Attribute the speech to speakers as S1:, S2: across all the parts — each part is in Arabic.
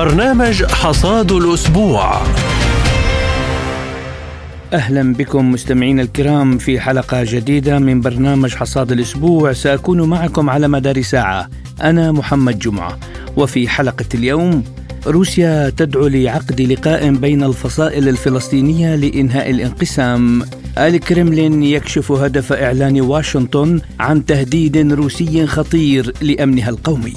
S1: برنامج حصاد الأسبوع.
S2: أهلا بكم مستمعينا الكرام في حلقة جديدة من برنامج حصاد الأسبوع. سأكون معكم على مدار ساعة. أنا محمد جمعة. وفي حلقة اليوم روسيا تدعو لعقد لقاء بين الفصائل الفلسطينية لإنهاء الانقسام. الكرملين يكشف هدف إعلان واشنطن عن تهديد روسي خطير لأمنها القومي.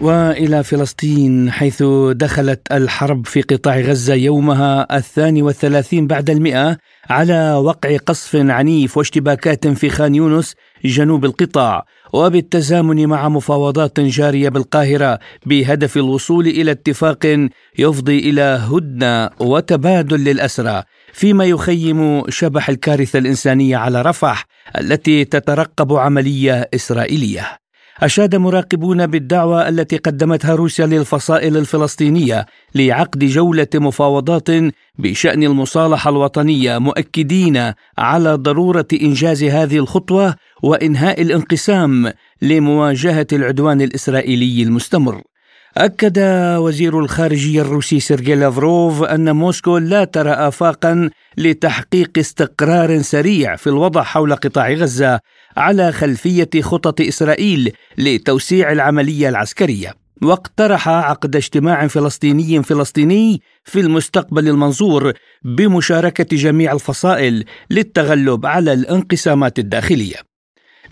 S2: وإلى فلسطين حيث دخلت الحرب في قطاع غزة يومها الثاني والثلاثين بعد المئة على وقع قصف عنيف واشتباكات في خان يونس جنوب القطاع وبالتزامن مع مفاوضات جارية بالقاهرة بهدف الوصول إلى اتفاق يفضي إلى هدنة وتبادل للأسرى فيما يخيم شبح الكارثة الإنسانية على رفح التي تترقب عملية إسرائيلية. أشاد مراقبون بالدعوة التي قدمتها روسيا للفصائل الفلسطينية لعقد جولة مفاوضات بشأن المصالحة الوطنية مؤكدين على ضرورة إنجاز هذه الخطوة وإنهاء الانقسام لمواجهة العدوان الإسرائيلي المستمر. أكد وزير الخارجية الروسي سيرجي لافروف أن موسكو لا ترى آفاقا لتحقيق استقرار سريع في الوضع حول قطاع غزة على خلفية خطط إسرائيل لتوسيع العملية العسكرية. واقترح عقد اجتماع فلسطيني فلسطيني في المستقبل المنظور بمشاركة جميع الفصائل للتغلب على الانقسامات الداخلية.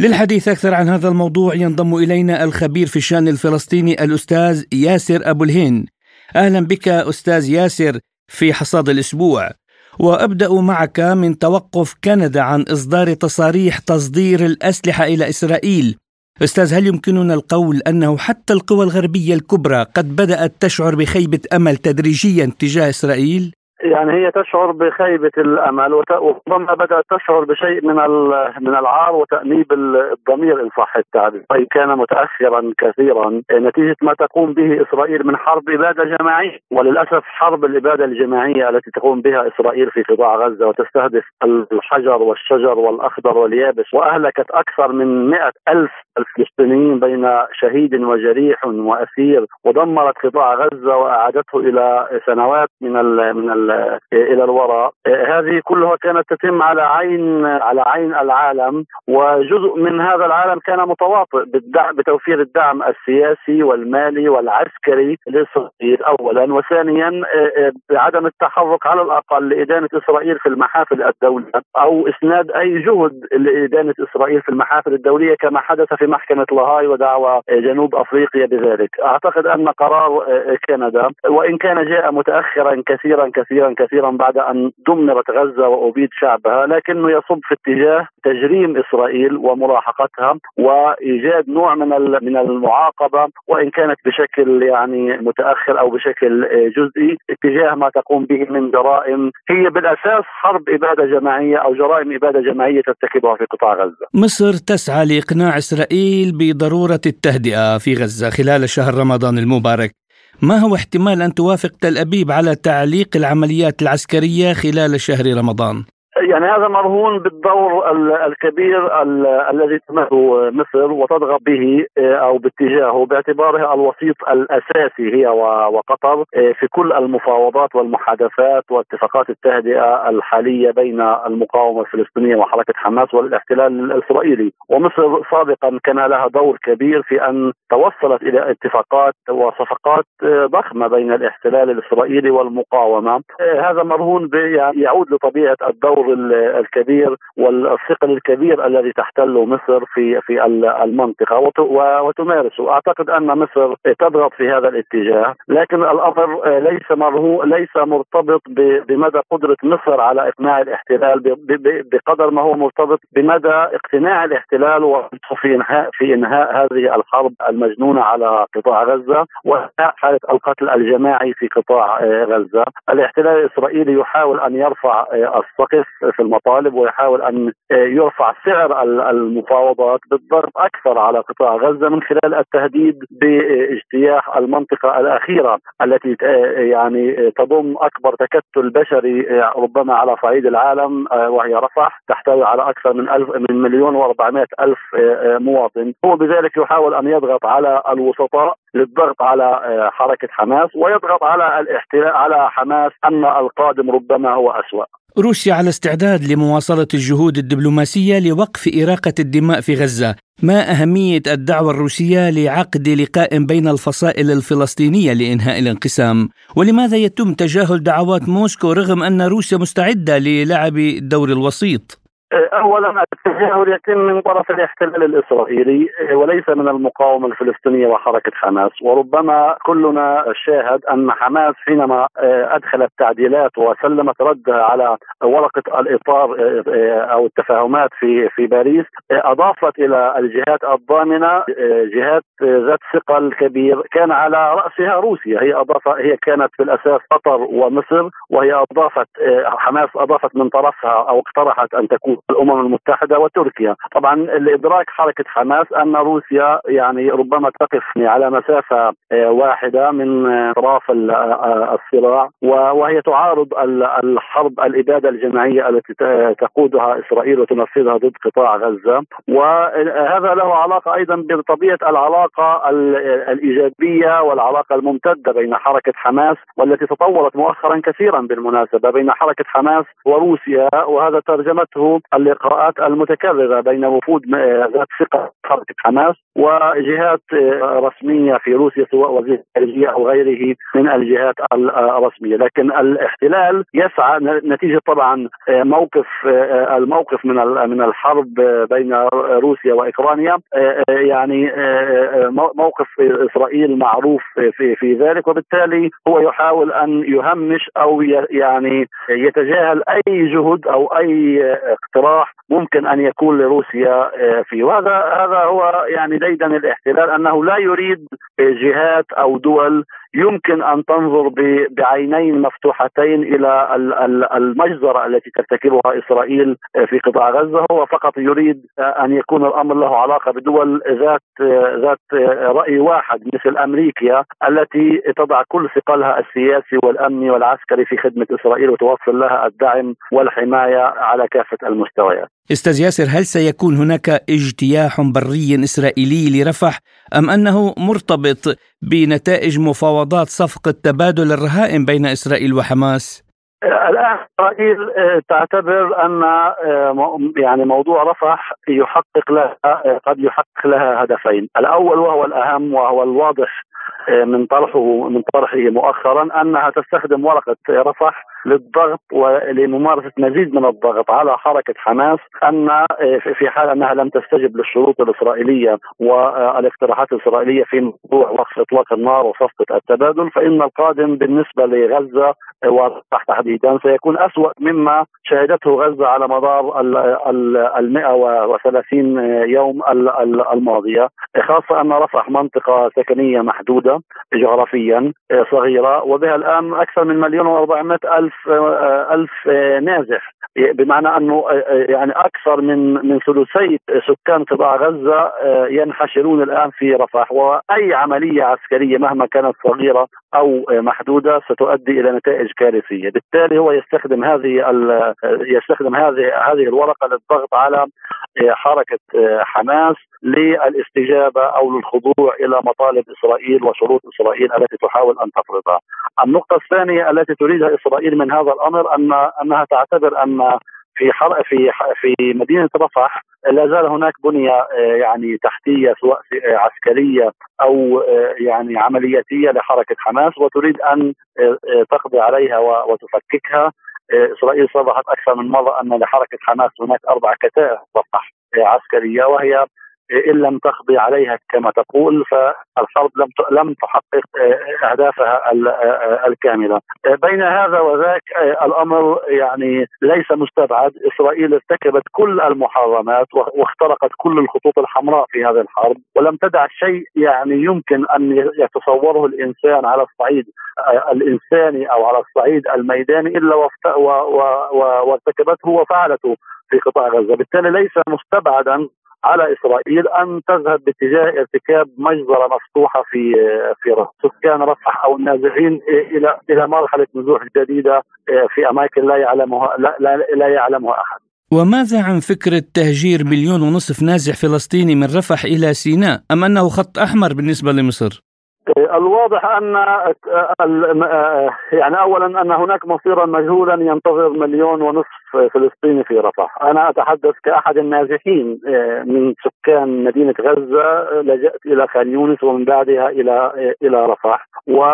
S2: للحديث أكثر عن هذا الموضوع ينضم إلينا الخبير في الشأن الفلسطيني الأستاذ ياسر أبو الهين أهلا بك أستاذ ياسر في حصاد الأسبوع. وأبدأ معك من توقف كندا عن إصدار تصاريح تصدير الأسلحة إلى إسرائيل. أستاذ هل يمكننا القول أنه حتى القوى الغربية الكبرى قد بدأت تشعر بخيبة أمل تدريجيا تجاه إسرائيل؟
S3: يعني هي تشعر بخيبة الأمل وربما بدأت تشعر بشيء من من العار وتأنيب الضمير إن صح التعبير. وإن كان متأخرا كثيرا نتيجة ما تقوم به إسرائيل من حرب إبادة جماعية. وللأسف حرب الإبادة الجماعية التي تقوم بها إسرائيل في قطاع غزة وتستهدف الحجر والشجر والأخضر واليابس وأهلكت أكثر من مئة ألف الفلسطينيين بين شهيد وجريح وأسير ودمرت قطاع غزة وأعادته إلى سنوات من من ال إلى الوراء. هذه كلها كانت تتم على عين على عين العالم وجزء من هذا العالم كان متواطئ بالدعم بتوفير الدعم السياسي والمالي والعسكري لاسرائيل اولا وثانيا بعدم التحرك على الأقل لإدانة إسرائيل في المحافل الدولية أو إسناد أي جهد لإدانة إسرائيل في المحافل الدولية كما حدث في محكمة لاهاي ودعوى جنوب أفريقيا بذلك. أعتقد أن قرار كندا وإن كان جاء متاخرا كثيرا كثيرا كثيرا كثيرا بعد أن دمرت غزة وأبيد شعبها لكنه يصب في اتجاه تجريم إسرائيل وملاحقتها وإيجاد نوع من من المعاقبة وإن كانت بشكل يعني متأخر أو بشكل جزئي اتجاه ما تقوم به من جرائم هي بالأساس حرب إبادة جماعية أو جرائم إبادة جماعية ترتكبها في قطاع غزة.
S2: مصر تسعى لإقناع إسرائيل بضرورة التهدئة في غزة خلال شهر رمضان المبارك. ما هو احتمال أن توافق تل أبيب على تعليق العمليات العسكرية خلال شهر رمضان؟
S3: يعني هذا مرهون بالدور الكبير الذي تمثله مصر وتضغط به آه، أو باتجاهه باعتبارها الوسيط الأساسي هي وقطر آه، في كل المفاوضات والمحادثات واتفاقات التهدئة الحالية بين المقاومة الفلسطينية وحركه حماس والاحتلال الإسرائيلي. ومصر سابقا كان لها دور كبير في أن توصلت إلى اتفاقات وصفقات آه، ضخمة بين الاحتلال الإسرائيلي والمقاومة. هذا مرهون يعني يعود لطبيعة الدور الكبير والثقل الكبير الذي تحتله مصر في في المنطقة. وتمارسه، أعتقد أن مصر تضغط في هذا الاتجاه، لكن الأمر ليس مرهو ليس مرتبط بمدى قدرة مصر على إقناع الاحتلال بقدر ما هو مرتبط بمدى اقتناع الاحتلال في انهاء في إنهاء هذه الحرب المجنونة على قطاع غزة وإنهاء حالة القتل الجماعي في قطاع غزة، الاحتلال الإسرائيلي يحاول أن يرفع السقف في المطالب ويحاول أن يرفع سعر المفاوضات بالضغط أكثر على قطاع غزة من خلال التهديد باجتياح المنطقة الأخيرة التي يعني تضم أكبر تكتل بشري ربما على صعيد العالم وهي رفح تحتوي على أكثر من ألف من مليون و400 ألف مواطن. هو بذلك يحاول أن يضغط على الوسطاء للضغط على حركة حماس ويضغط على الاحتلال على حماس أن القادم ربما هو أسوأ.
S2: روسيا على استعداد لمواصلة الجهود الدبلوماسية لوقف إراقة الدماء في غزة ما أهمية الدعوة الروسية لعقد لقاء بين الفصائل الفلسطينية لإنهاء الانقسام؟ ولماذا يتم تجاهل دعوات موسكو رغم أن روسيا مستعدة للعب دور الوسيط؟
S3: اولا التجاهل يتم من طرف الاحتلال الإسرائيلي وليس من المقاومة الفلسطينية وحركة حماس. وربما كلنا شاهد أن حماس حينما أدخلت تعديلات وسلمت ردها على ورقة الإطار أو التفاهمات في في باريس أضافت إلى الجهات الضامنة جهات ذات ثقل كبير كان على رأسها روسيا. هي اضافت هي كانت في الأساس قطر ومصر وهي أضافت حماس أضافت من طرفها أو اقترحت أن تكون الأمم المتحدة وتركيا، طبعا الإدراك حركة حماس أن روسيا يعني ربما تقف على مسافة آه، واحدة من أطراف الصراع وهي تعارض الحرب الإبادة الجماعية التي تقودها إسرائيل وتنفذها ضد قطاع غزة، وهذا له علاقة أيضا بطبيعة العلاقة الإيجابية والعلاقة الممتدة بين حركة حماس والتي تطورت مؤخرا كثيرا بالمناسبة بين حركة حماس وروسيا وهذا ترجمته اللقاءات المتكررة بين وفود ذات ثقة حركه حماس وجهات رسمية في روسيا سواء وزير الخارجية أو غيره من الجهات الرسمية، لكن الاحتلال يسعى نتيجة طبعا موقف الموقف من من الحرب بين روسيا وأوكرانيا. يعني موقف إسرائيل معروف في في ذلك. وبالتالي هو يحاول أن يهمش أو يعني يتجاهل أي جهد أو أي اقتراح ممكن أن يكون لروسيا آه، فيه. وهذا هذا هو يعني ديدن الاحتلال أنه لا يريد جهات أو دول يمكن أن تنظر بعينين مفتوحتين إلى المجزرة التي ترتكبها إسرائيل في قطاع غزة هو فقط يريد أن يكون الأمر له علاقة بدول ذات ذات رأي واحد مثل أمريكا التي تضع كل ثقلها السياسي والأمني والعسكري في خدمة إسرائيل وتوصل لها الدعم والحماية على كافة المستويات.
S2: أستاذ ياسر هل سيكون هناك اجتياح بري إسرائيلي لرفح أم أنه مرتبط بنتائج مفاوضات صفقة تبادل الرهائن بين إسرائيل وحماس؟
S3: الآن إسرائيل آه، تعتبر أن آه، يعني موضوع رفح يحقق لها آه، قد يحقق لها هدفين، الأول وهو الأهم وهو الواضح من طرحه من طرحه مؤخرا أنها تستخدم ورقة رفح للضغط ولممارسة مزيد من الضغط على حركة حماس أن في حال أنها لم تستجب للشروط الإسرائيلية والإقتراحات الإسرائيلية في موضوع وقف إطلاق النار وصفقة التبادل فإن القادم بالنسبة لغزة وتحت تحديدا سيكون اسوء مما شهدته غزة على مدار ال 130 يوم الماضية خاصة أن رفح منطقة سكنية محدودة جغرافيا صغيرة وبها الآن أكثر من مليون و400 ألف ألف نازح. بمعنى أنه يعني أكثر من من ثلثي سكان قطاع غزة ينحشرون الآن في رفح وأي عملية عسكرية مهما كانت صغيرة أو محدودة ستؤدي إلى نتائج كارثية، بالتالي هو يستخدم هذه يستخدم هذه هذه الورقة للضغط على حركة حماس للاستجابة أو للخضوع إلى مطالب إسرائيل وشروط إسرائيل التي تحاول أن تفرضها. النقطة الثانية التي تريدها إسرائيل من هذا الأمر أن أنها تعتبر أن في حر... في في مدينة رفح لا زال هناك بنية آه، يعني تحتية سواء آه، عسكرية أو آه، يعني عملياتية لحركة حماس وتريد أن تقضي عليها وتفككها. إسرائيل صرحت أكثر من مرة أن لحركة حماس هناك أربع كتائب رفح عسكرية وهي إن لم تقضي عليها كما تقول فالحرب لم لم تحقق أهدافها الكاملة. بين هذا وذاك الأمر يعني ليس مستبعد، إسرائيل ارتكبت كل المحرمات واخترقت كل الخطوط الحمراء في هذه الحرب ولم تدع شيء يعني يمكن أن يتصوره الإنسان على الصعيد الإنساني أو على الصعيد الميداني إلا وارتكبته وفعلته في قطاع غزة، بالتالي ليس مستبعدا على إسرائيل أن تذهب باتجاه ارتكاب مجزرة مفتوحة في في سكان رفح أو النازحين إلى إلى مرحلة نزوح جديدة في أماكن لا يعلمها لا, لا, لا يعلمها أحد.
S2: وماذا عن فكرة تهجير مليون ونصف نازح فلسطيني من رفح إلى سيناء أم أنه خط أحمر بالنسبة لمصر؟
S3: الواضح أن يعني اولا أن هناك مصيرا مجهولا ينتظر مليون ونصف فلسطيني في رفح، أنا أتحدث كأحد النازحين من سكان مدينة غزة لجأت إلى خان يونس ومن بعدها إلى إلى رفح. و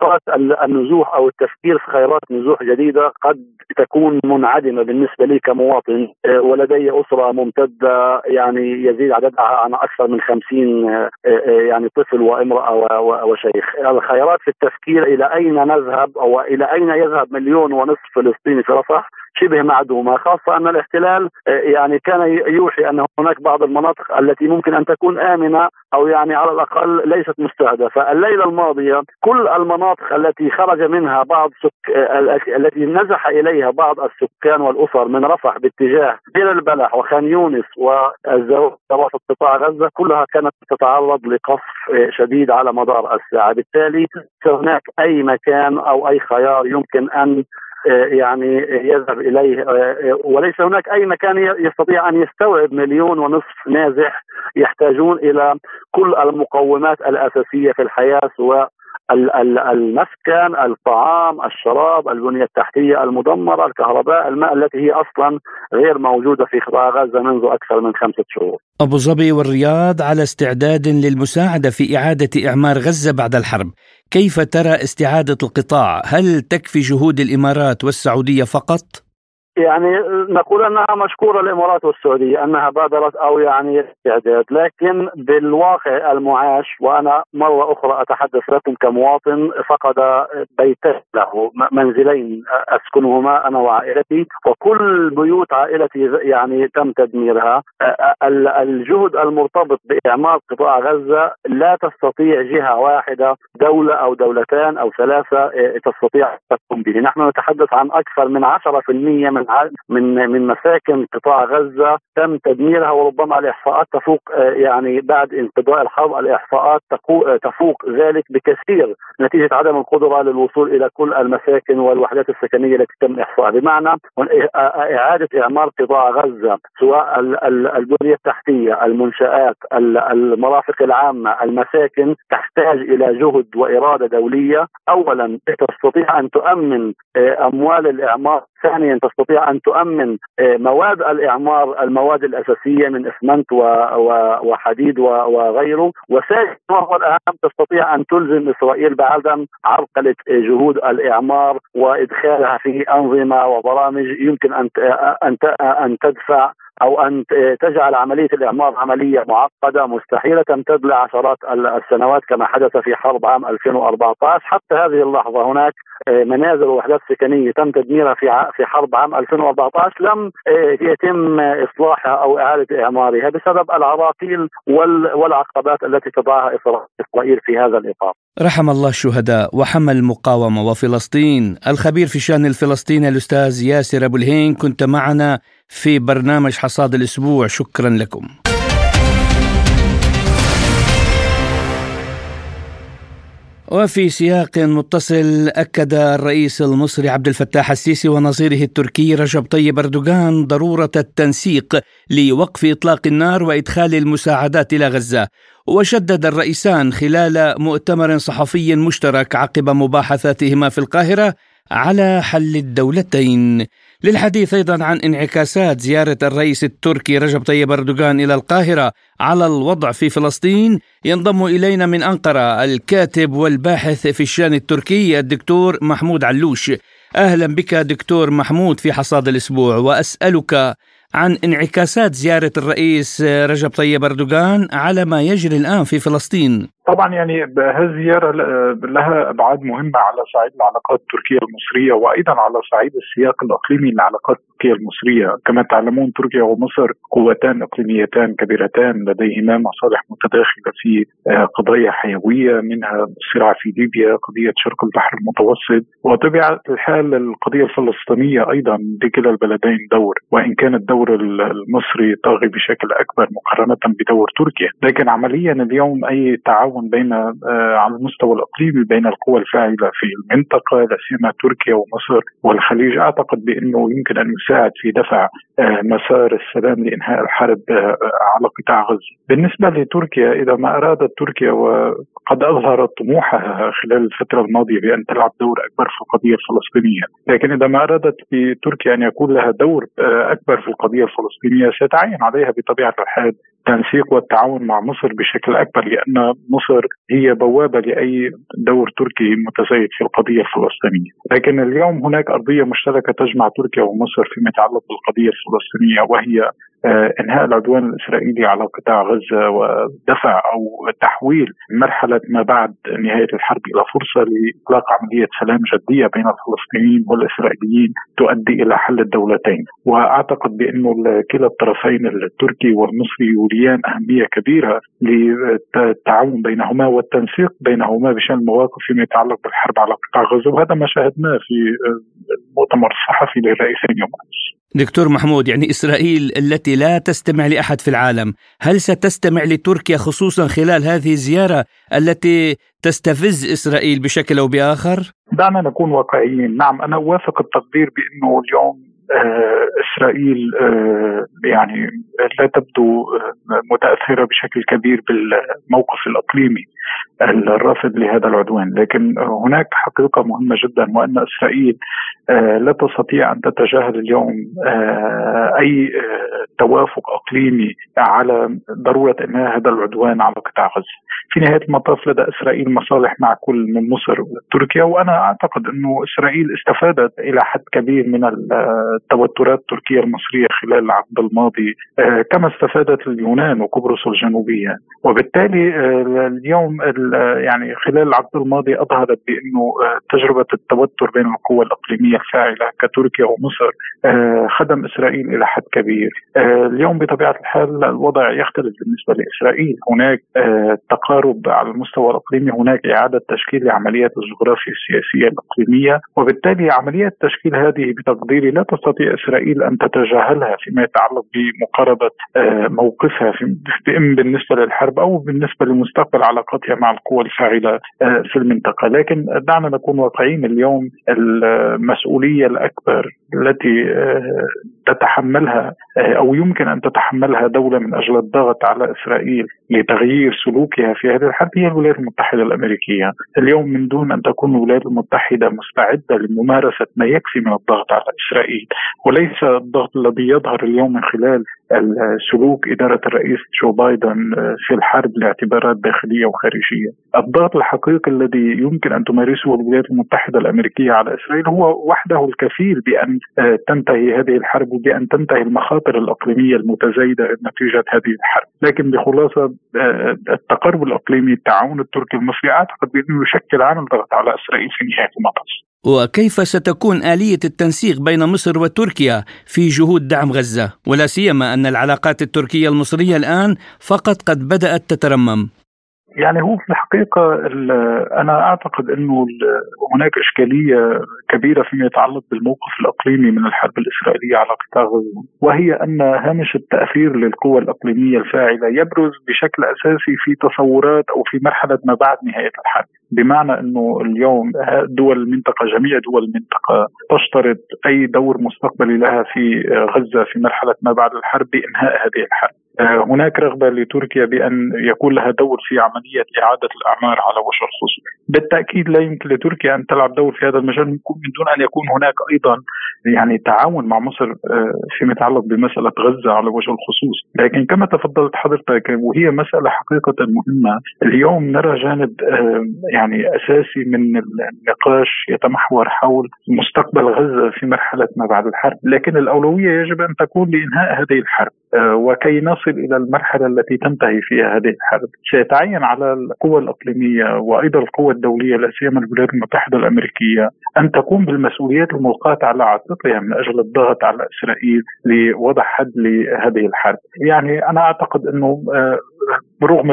S3: خيارات النزوح أو التفكير في خيارات نزوح جديدة قد تكون منعدمة بالنسبة لي كمواطن. آه، ولدي أسرة ممتدة يعني يزيد عددها عن أكثر من 50 آه، آه، يعني طفل وامرأة وشيخ. الخيارات في التفكير إلى أين نذهب أو إلى أين يذهب مليون ونصف فلسطيني في رفح؟ شبه معدومة خاصة أن الاحتلال يعني كان يوحي أن هناك بعض المناطق التي ممكن أن تكون آمنة أو يعني على الأقل ليست مستهدفة، الليلة الماضية كل المناطق التي خرج منها بعض سك... التي نزح إليها بعض السكان والأسر من رفح باتجاه دير البلح وخان يونس في قطاع غزة كلها كانت تتعرض لقصف شديد على مدار الساعة، بالتالي هناك أي مكان أو أي خيار يمكن أن يعني يذهب إليه. وليس هناك أي مكان يستطيع أن يستوعب مليون ونصف نازح يحتاجون إلى كل المقومات الأساسية في الحياة سواء المسكن، الطعام، الشراب، البنية التحتية المدمرة، الكهرباء، الماء التي هي أصلا غير موجودة في قطاع غزة منذ أكثر من خمسة شهور.
S2: أبو ظبي والرياض على استعداد للمساعدة في إعادة إعمار غزة بعد الحرب. كيف ترى استعادة القطاع؟ هل تكفي جهود الإمارات والسعودية فقط؟
S3: يعني نقول أنها مشكورة الامارات والسعودية أنها بادرت أو يعني استعداد لكن بالواقع المعاش وأنا مرة أخرى أتحدث لكم كمواطن فقد بيته له منزلين أسكنهما أنا وعائلتي وكل بيوت عائلتي يعني تم تدميرها. الجهد المرتبط بإعمار قطاع غزة لا تستطيع جهة واحدة دولة أو دولتان أو ثلاثة تستطيع تقوم به. نحن نتحدث عن أكثر من 10% من من من مساكن قطاع غزة تم تدميرها وربما الإحصاءات تفوق آه، يعني بعد انقضاء الحرب الإحصاءات آه، تفوق ذلك بكثير نتيجة عدم القدرة للوصول إلى كل المساكن والوحدات السكنية التي تم احصائها بمعنى آه، إعادة إعمار قطاع غزة سواء البنية التحتية المنشآت المرافق العامة المساكن تحتاج إلى جهد وإرادة دولية. اولا تستطيع أن تؤمن أموال الإعمار ثانيا تستطيع أن تؤمن آه، مواد الإعمار المواد الأساسية من إسمنت وحديد وغيره. وثالثا وهو الاهم تستطيع أن تلزم إسرائيل بعدم عرقلة جهود الإعمار وإدخالها في أنظمة وبرامج يمكن أن أن تدفع أو أن تجعل عملية الإعمار عملية معقدة مستحيلة تمتد لعشرات السنوات كما حدث في حرب عام 2014 حتى هذه اللحظة هناك آه، منازل ووحدات سكنية تم تدميرها في في حرب عام 2014 لم آه، يتم إصلاحها أو إعادة إعمارها بسبب العراقيل والعقبات التي تضعها إسرائيل في هذا الإطار.
S2: رحم الله الشهداء وحمى المقاومة وفلسطين، الخبير في شأن الفلسطيني الأستاذ ياسر أبو الهين كنت معنا في برنامج حصاد الأسبوع، شكرا لكم. وفي سياق متصل أكد الرئيس المصري عبد الفتاح السيسي ونظيره التركي رجب طيب أردوغان ضرورة التنسيق لوقف إطلاق النار وإدخال المساعدات إلى غزة. وشدد الرئيسان خلال مؤتمر صحفي مشترك عقب مباحثاتهما في القاهرة على حل الدولتين. للحديث أيضا عن انعكاسات زيارة الرئيس التركي رجب طيب أردوغان إلى القاهرة على الوضع في فلسطين. ينضم إلينا من أنقرة الكاتب والباحث في الشأن التركي الدكتور محمود علوش. أهلا بك دكتور محمود في حصاد الأسبوع. وأسألك عن انعكاسات زيارة الرئيس رجب طيب أردوغان على ما يجري الآن في فلسطين.
S4: طبعا يعني هذه الزيارة لها أبعاد مهمة على صعيد العلاقات التركية المصرية وأيضا على صعيد السياق الإقليمي للعلاقات التركية المصرية. كما تعلمون تركيا ومصر قوتان إقليميتان كبيرتان لديهما مصالح متداخلة في آه، قضايا حيوية منها الصراع في ليبيا قضية شرق البحر المتوسط. وطبيعة الحال القضية الفلسطينية أيضا لكلا البلدين دور وإن كان الدور المصري طاغي بشكل أكبر مقارنة بدور تركيا. لكن عمليا اليوم أي تعاون بين آه، على المستوى الإقليمي بين القوى الفاعلة في المنطقة لا سيما تركيا ومصر والخليج. أعتقد بأنه يمكن أن يساعد في دفع آه، مسار السلام لإنهاء الحرب على قطاع غزة. بالنسبة لتركيا إذا ما أرادت تركيا وقد أظهرت طموحها خلال الفترة الماضية بأن تلعب دور أكبر في القضية الفلسطينية لكن إذا ما أرادت بتركيا أن يكون لها دور آه، أكبر في القضية الفلسطينية سيتعين عليها بطبيعة الحال التنسيق والتعاون مع مصر بشكل أكبر لأن مصر هي بوابة لأي دور تركي متزايد في القضية الفلسطينية، لكن اليوم هناك أرضية مشتركة تجمع تركيا ومصر فيما يتعلق بالقضية الفلسطينية وهي آه، إنهاء العدوان الإسرائيلي على قطاع غزة ودفع أو تحويل مرحلة ما بعد نهاية الحرب إلى فرصة لإطلاق عملية سلام جدية بين الفلسطينيين والإسرائيليين تؤدي إلى حل الدولتين، وأعتقد بانه كلا الطرفين التركي والمصري يوليان أهمية كبيرة للتعاون بينهما والتنسيق بينهما بشأن المواقف فيما يتعلق بالحرب على قطاع غزة وهذا ما شاهدناه في المؤتمر الصحفي للرئيسين يوم امس.
S2: دكتور محمود يعني إسرائيل التي لا تستمع لأحد في العالم هل ستستمع لتركيا خصوصا خلال هذه الزيارة التي تستفز إسرائيل بشكل أو بآخر؟
S4: دعنا نكون واقعيين نعم أنا أوافق التقدير بأنه اليوم إسرائيل آه، يعني لا تبدو آه، متأثرة بشكل كبير بالموقف الإقليمي. الرافض لهذا العدوان، لكن هناك حقيقة مهمة جدا وأن اسرائيل لا تستطيع أن تتجاهل اليوم أي توافق إقليمي على ضرورة إنهاء هذا العدوان على قطاع غزة. في نهاية المطاف لدى إسرائيل مصالح مع كل من مصر وتركيا وأنا أعتقد إنه إسرائيل استفادت إلى حد كبير من التوترات التركيه المصرية خلال العقد الماضي آه، كما استفادت اليونان وقبرص الجنوبية وبالتالي آه، يعني خلال العقد الماضي أظهرت بأنه آه، تجربة التوتر بين القوى الإقليمية الفاعلة كتركيا ومصر خدم إسرائيل إلى حد كبير. اليوم بطبيعة الحال الوضع يختلف بالنسبة لإسرائيل. هناك تقارب على المستوى الإقليمي هناك إعادة تشكيل لعمليات الجغرافيا السياسية الإقليمية وبالتالي عمليات تشكيل هذه بتقديري لا تستطيع إسرائيل أن تتجاهلها فيما يتعلق بمقاربة آه، موقفها في بالنسبة للحرب أو بالنسبة لمستقبل مع القوى الفاعلة آه، في المنطقة، لكن دعنا نكون واقعيين اليوم المسؤولية الأكبر التي آه، تتحملها أو يمكن أن تتحملها دولة من أجل الضغط على إسرائيل لتغيير سلوكها في هذه الحرب هي الولايات المتحدة الأمريكية، اليوم من دون أن تكون الولايات المتحدة مستعدة لممارسة ما يكفي من الضغط على إسرائيل. وليس الضغط الذي يظهر اليوم من خلال سلوك إدارة الرئيس جو بايدن في الحرب لاعتبارات داخلية وخارجية. الضغط الحقيقي الذي يمكن أن تمارسه الولايات المتحدة الأمريكية على إسرائيل هو وحده الكفيل بأن تنتهي هذه الحرب وبأن تنتهي المخاطر الإقليمية المتزايدة نتيجة هذه الحرب. لكن بخلاصة التقارب الإقليمي التعاون التركي المصري أعتقد بأنه يشكل عامل ضغط على إسرائيل في نهاية المطاف.
S2: وكيف ستكون آلية التنسيق بين مصر وتركيا في جهود دعم غزة؟ ولا سيما أن العلاقات التركية المصرية الآن فقط قد بدأت تترمم.
S4: يعني هو في الحقيقة أنا أعتقد أنه هناك إشكالية كبيرة فيما يتعلق بالموقف الإقليمي من الحرب الإسرائيلية على قطاع غزة وهي أن هامش التأثير للقوى الإقليمية الفاعلة يبرز بشكل أساسي في تصورات أو في مرحلة ما بعد نهاية الحرب. بمعنى أنه اليوم دول المنطقة جميع دول المنطقة تشترط أي دور مستقبلي لها في غزة في مرحلة ما بعد الحرب بإنهاء هذه الحرب. هناك رغبة لتركيا بأن يكون لها دور في عملية إعادة الأعمار على وجه الخصوص بالتأكيد لا يمكن لتركيا أن تلعب دور في هذا المجال من دون أن يكون هناك أيضا يعني تعاون مع مصر آه، فيما يتعلق بمسألة غزة على وجه الخصوص، لكن كما تفضلت حضرتك وهي مسألة حقيقة مهمة، اليوم نرى جانب آه، يعني أساسي من النقاش يتمحور حول مستقبل غزة في مرحلة ما بعد الحرب، لكن الأولوية يجب أن تكون لإنهاء هذه الحرب، آه، وكي نصل إلى المرحلة التي تنتهي فيها هذه الحرب، سيتعين على القوى الإقليمية وأيضا القوى الدولية لا سيما الولايات المتحدة الأمريكية. أن تقوم بالمسؤوليات الملقاه على عاتقها من أجل الضغط على إسرائيل لوضع حد لهذه الحرب، يعني أنا أعتقد إنه آه، برغم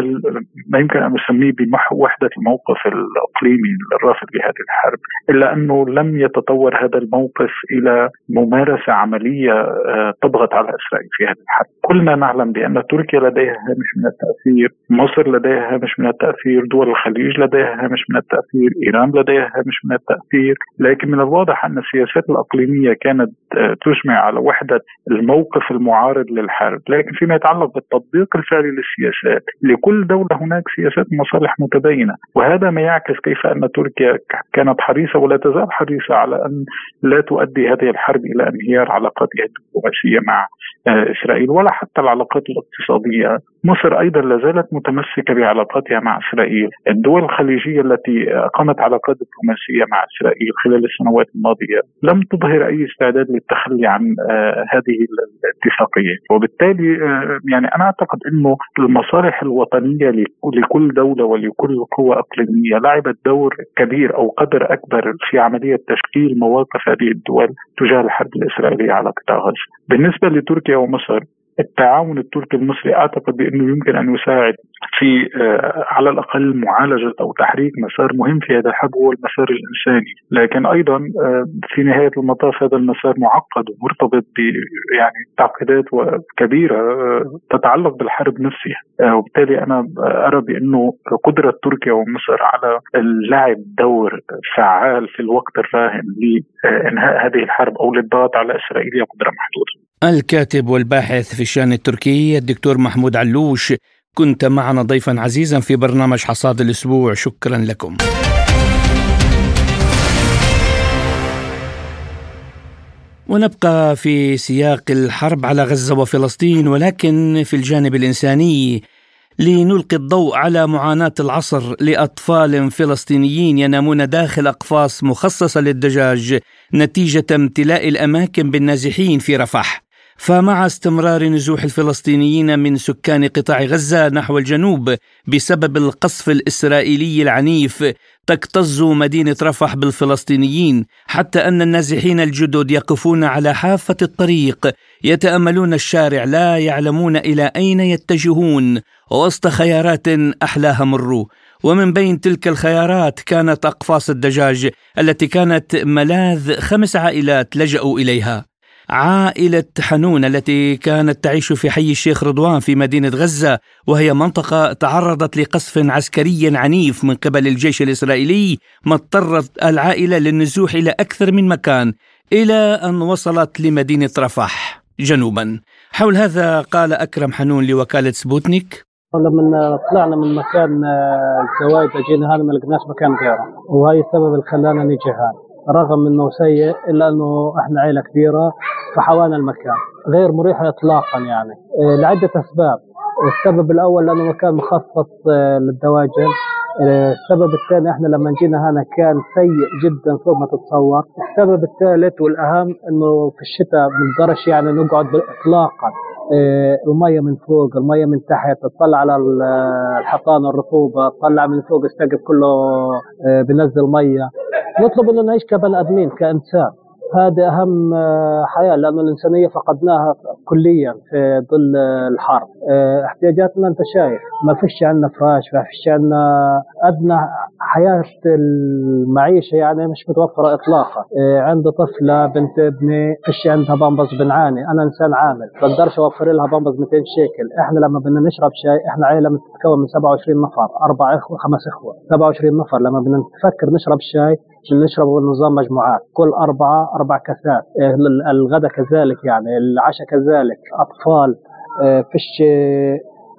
S4: ما يمكن أن نسميه بوحده الموقف الإقليمي الرافض لهذه الحرب إلا أنه لم يتطور هذا الموقف إلى ممارسة عملية آه، تضغط على إسرائيل في هذه الحرب. كلنا نعلم بأن تركيا لديها هامش من التأثير، مصر لديها هامش من التأثير، دول الخليج لديها هامش من التأثير، إيران لديها هامش من التأثير، لكن من الواضح أن السياسات الأقليمية كانت آه، تجمع على وحدة الموقف المعارض للحرب، لكن فيما يتعلق بالتطبيق الفعلي للسياسات لكل دولة هناك سياسات مصالح متباينة وهذا ما يعكس كيف أن تركيا كانت حريصة ولا تزال حريصة على أن لا تؤدي هذه الحرب إلى انهيار علاقاتها الدبلوماسية مع آه، إسرائيل ولا حتى العلاقات الاقتصادية مصر أيضا لا زالت متمسكة بعلاقاتها مع إسرائيل. الدول الخليجية التي أقامت علاقات دبلوماسية مع إسرائيل خلال السنوات الماضية لم تظهر أي استعداد للتخلي عن آه، هذه الاتفاقية. وبالتالي آه، يعني أنا أعتقد أنه المصالح الوطنية لكل دولة ولكل قوة إقليمية لعبت دور كبير أو قدر أكبر في عملية تشكيل مواقف هذه الدول تجاه الحرب الإسرائيلية على قطاع غزة. بالنسبة لتركيا ومصر التعاون التركي المصري أعتقد بأنه يمكن أن يساعد في آه، على الأقل معالجة أو تحريك مسار مهم في هذا الحرب هو المسار الإنساني، لكن أيضا آه، في نهاية المطاف هذا المسار معقد ومرتبط ب يعني تعقيدات كبيرة آه، تتعلق بالحرب نفسها، وبالتالي أنا أرى بأنه قدرة تركيا ومصر على لعب دور فعال في الوقت الراهن لإنهاء هذه الحرب أو للضغط على إسرائيل قدره محدوده.
S2: الكاتب والباحث في الشأن التركي الدكتور محمود علوش كنت معنا ضيفا عزيزا في برنامج حصاد الأسبوع شكرا لكم. ونبقى في سياق الحرب على غزة وفلسطين ولكن في الجانب الإنساني لنلقي الضوء على معاناة العصر لأطفال فلسطينيين ينامون داخل أقفاص مخصصة للدجاج نتيجة امتلاء الأماكن بالنازحين في رفح. فمع استمرار نزوح الفلسطينيين من سكان قطاع غزة نحو الجنوب بسبب القصف الإسرائيلي العنيف تكتظ مدينة رفح بالفلسطينيين حتى أن النازحين الجدد يقفون على حافة الطريق يتأملون الشارع لا يعلمون إلى أين يتجهون وسط خيارات أحلاها مروا ومن بين تلك الخيارات كانت أقفاص الدجاج التي كانت ملاذ خمس عائلات لجأوا إليها. عائلة حنون التي كانت تعيش في حي الشيخ رضوان في مدينة غزة وهي منطقة تعرضت لقصف عسكري عنيف من قبل الجيش الإسرائيلي ما اضطرت العائلة للنزوح إلى أكثر من مكان إلى أن وصلت لمدينة رفح. جنوبا. حول هذا قال أكرم حنون لوكالة سبوتنيك.
S5: لما طلعنا من مكان الزواج جينا هذا ما لقناش مكان غيره. وهي السبب اللي خلانا نجي هذا. رغم إنه سيء إلا إنه إحنا عائله كبيرة فحوانا المكان. غير مريح اطلاقا يعني. إيه، لعدة أسباب. السبب الأول لأنه مكان مخصص آه، للدواجن. السبب الثاني إحنا لما جينا هنا كان سيء جدا فوق ما تتصور. السبب الثالث والأهم إنه في الشتاء بنقدرش يعني نقعد اطلاقا إيه، المية من فوق المية من تحت تطلع على الحيطان الرطوبة تطلع من فوق السقف كله بنزل مية. نطلب إنه نعيش كبني آدمين كإنسان. هذا أهم آه، حياة لأنه الإنسانية فقدناها كليا في ظل الحرب. آه، احتياجاتنا أنت شايف ما فيش عندنا فراش ما فيش عندنا أدنى. حياة المعيشة يعني مش متوفرة اطلاقا. آه، عندي طفلة بنت ابني فيش عندها بامبز بنعاني. أنا إنسان عامل بقدرش أوفر لها بامبز 200 شيكل. إحنا لما بدنا نشرب شاي إحنا عائله متكون من 27 نفر أربع إخوة خمس إخوة. 27 نفر لما بدنا نفكر نشرب شاي نشرب بنظام مجموعات. كل أربعة أربع كاسات إيه، الغداء كذلك يعني العشاء كذلك. أطفال إيه، فيش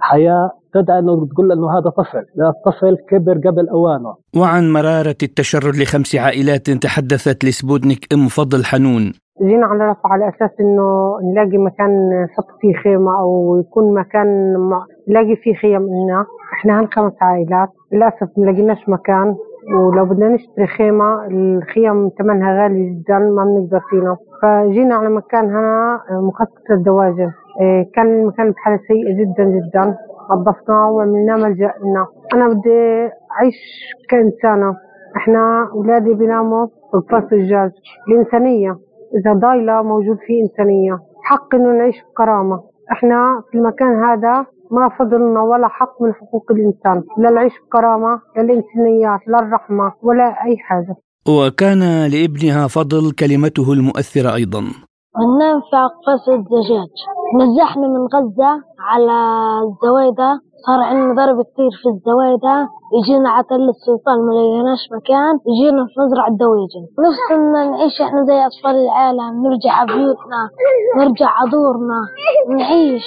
S5: حياة. تدعي أنه تقول أنه هذا طفل. لا الطفل كبر قبل أوانه.
S2: وعن مرارة التشرد لخمس عائلات تحدثت لسبوتنيك أم فضل حنون.
S6: جينا على رفح على أساس إنه نلاقي مكان نحط فيه خيمة أو يكون مكان نلاقي فيه خيم لنا إحنا هالخمس عائلات. للأسف ما لقيناش مكان. ولو بدنا نشتري خيمة الخيم ثمنها غالي جدا ما بنقدر فينا. فجينا على مكان هنا مخصص للدواجن. إيه، كان المكان بحالة سيئة جدا جدا. نظفناه وعملناه ملجأ لنا. أنا بدي أعيش كإنسانة. إحنا أولادي بيناموا في الفصل الجاز. الإنسانية إذا ضايلة موجود فيه إنسانية. حق إنه نعيش بكرامة. إحنا في المكان هذا ما فضلنا ولا حق من حقوق الإنسان لا العيش بكرامة لا الإنسانيات لا الرحمة ولا أي حاجة.
S2: وكان لابنها فضل كلمته المؤثرة أيضا.
S7: ننام في أقفاص الدجاج نزحنا من غزة على الزويدة صار عندنا ضرب كثير في الزوايدة يجينا على تل السلطان ما لقيناش مكان يجينا في مزرعة دواجن. نفسنا نعيش إحنا زي أطفال العالم نرجع بيوتنا نرجع عدورنا نعيش.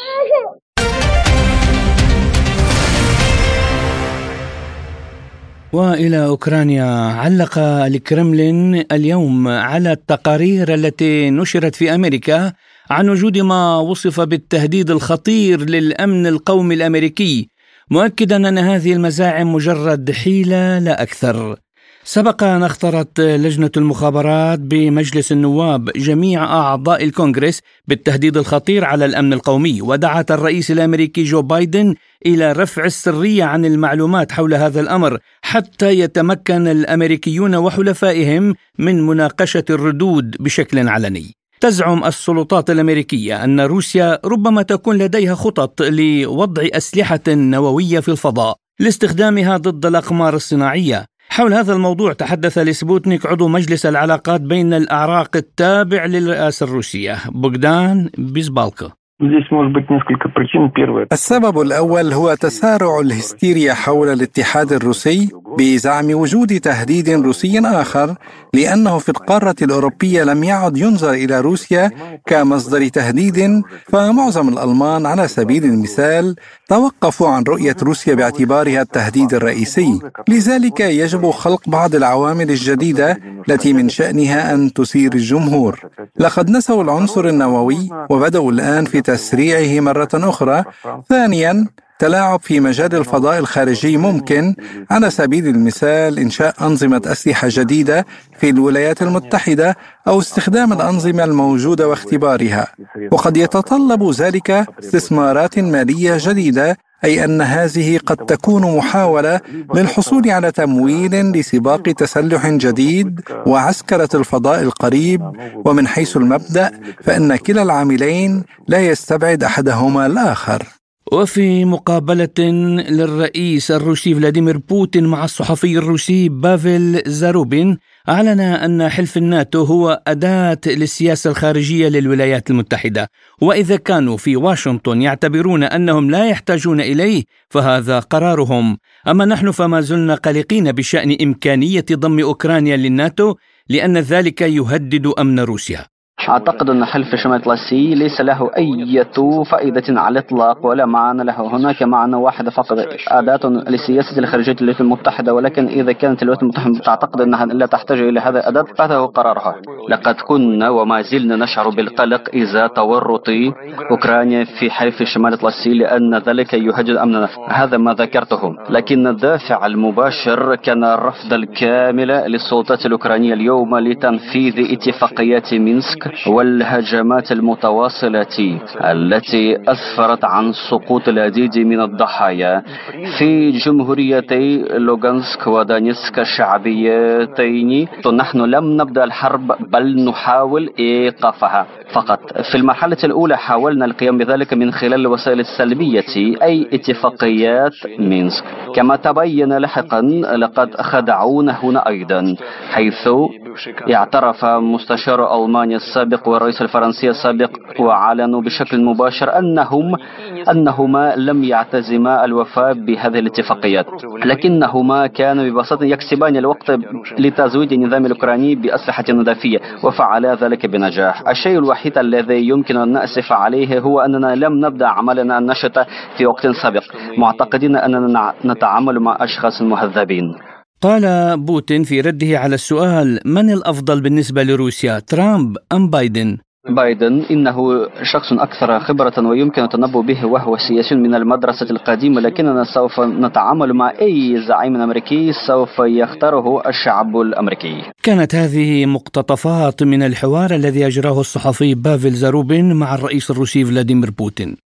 S2: وإلى أوكرانيا. علق الكرملين اليوم على التقارير التي نشرت في أمريكا عن وجود ما وصف بالتهديد الخطير للأمن القومي الأمريكي مؤكدا أن هذه المزاعم مجرد حيلة لا أكثر. سبق أن اختارت لجنة المخابرات بمجلس النواب جميع أعضاء الكونغرس بالتهديد الخطير على الأمن القومي ودعت الرئيس الأمريكي جو بايدن إلى رفع السرية عن المعلومات حول هذا الأمر حتى يتمكن الأمريكيون وحلفائهم من مناقشة الردود بشكل علني. تزعم السلطات الأمريكية أن روسيا ربما تكون لديها خطط لوضع أسلحة نووية في الفضاء لاستخدامها ضد الأقمار الصناعية. حول هذا الموضوع تحدث لسبوتنيك عضو مجلس العلاقات بين الأعراق التابع للرئاسة الروسية بوغدان بيزبالكا
S8: السبب الأول هو تسارع الهستيريا حول الاتحاد الروسي بزعم وجود تهديد روسي آخر لأنه في القارة الأوروبية لم يعد ينظر إلى روسيا كمصدر تهديد فمعظم الألمان على سبيل المثال توقفوا عن رؤية روسيا باعتبارها التهديد الرئيسي. لذلك يجب خلق بعض العوامل الجديدة التي من شأنها أن تثير الجمهور. لقد نسوا العنصر النووي وبدأوا الآن في تسريعه مرة أخرى. ثانيا تلاعب في مجال الفضاء الخارجي ممكن. على سبيل المثال إنشاء أنظمة أسلحة جديدة في الولايات المتحدة أو استخدام الأنظمة الموجودة واختبارها. وقد يتطلب ذلك استثمارات مالية جديدة أي أن هذه قد تكون محاولة للحصول على تمويل لسباق تسلح جديد وعسكرة الفضاء القريب. ومن حيث المبدأ فإن كلا العاملين لا يستبعد أحدهما الآخر.
S2: وفي مقابلة للرئيس الروسي فلاديمير بوتين مع الصحفي الروسي بافل زاروبين أعلن أن حلف الناتو هو أداة للسياسة الخارجية للولايات المتحدة. وإذا كانوا في واشنطن يعتبرون أنهم لا يحتاجون إليه فهذا قرارهم. أما نحن فما زلنا قلقين بشأن إمكانية ضم أوكرانيا للناتو لأن ذلك يهدد أمن روسيا.
S9: أعتقد أن حلف شمال الأطلسي ليس له أي فائدة على الإطلاق ولا معنى له. هناك معنى واحد فقط. أداة لسياسة الخارجية الولايات المتحدة ولكن إذا كانت الولايات المتحدة تعتقد أنها لا تحتاج إلى هذا الأداة فهذا هو قرارها. لقد كنا وما زلنا نشعر بالقلق إذا تورط أوكرانيا في حلف شمال الأطلسي لأن ذلك يهدد أمننا. هذا ما ذكرته. لكن الدافع المباشر كان الرفض الكامل للسلطات الأوكرانية اليوم لتنفيذ اتفاقيات مينسك والهجمات المتواصلة التي أسفرت عن سقوط العديد من الضحايا في جمهوريتي لوغانسك ودانيسك الشعبيتين. نحن لم نبدأ الحرب بل نحاول إيقافها. فقط في المرحلة الأولى حاولنا القيام بذلك من خلال الوسائل السلبية أي اتفاقيات مينسك. كما تبين لاحقا لقد خدعونا هنا أيضا حيث اعترف مستشار ألمانيا السابق والرئيس الفرنسي السابق وأعلنوا بشكل مباشر أنهم أنهما لم يعتزما الوفاء بهذه الاتفاقيات. لكنهما كانوا ببساطة يكسبان الوقت لتزويد النظام الأوكراني بأسلحة نظافية وفعلا ذلك بنجاح. الشيء الوحيد الذي يمكن أن نأسف عليه هو أننا لم نبدأ عملنا النشطة في وقت سابق. معتقدين أننا نتعامل مع أشخاص مهذبين.
S2: قال بوتين في رده على السؤال من الأفضل بالنسبة لروسيا ترامب أم بايدن؟
S9: بايدن إنه شخص أكثر خبرة ويمكن التنبؤ به وهو سياسي من المدرسة القديمة لكننا سوف نتعامل مع أي زعيم أمريكي سوف يختاره الشعب الأمريكي.
S2: كانت هذه مقتطفات من الحوار الذي أجراه الصحفي بافل زاروبين مع الرئيس الروسي فلاديمير بوتين.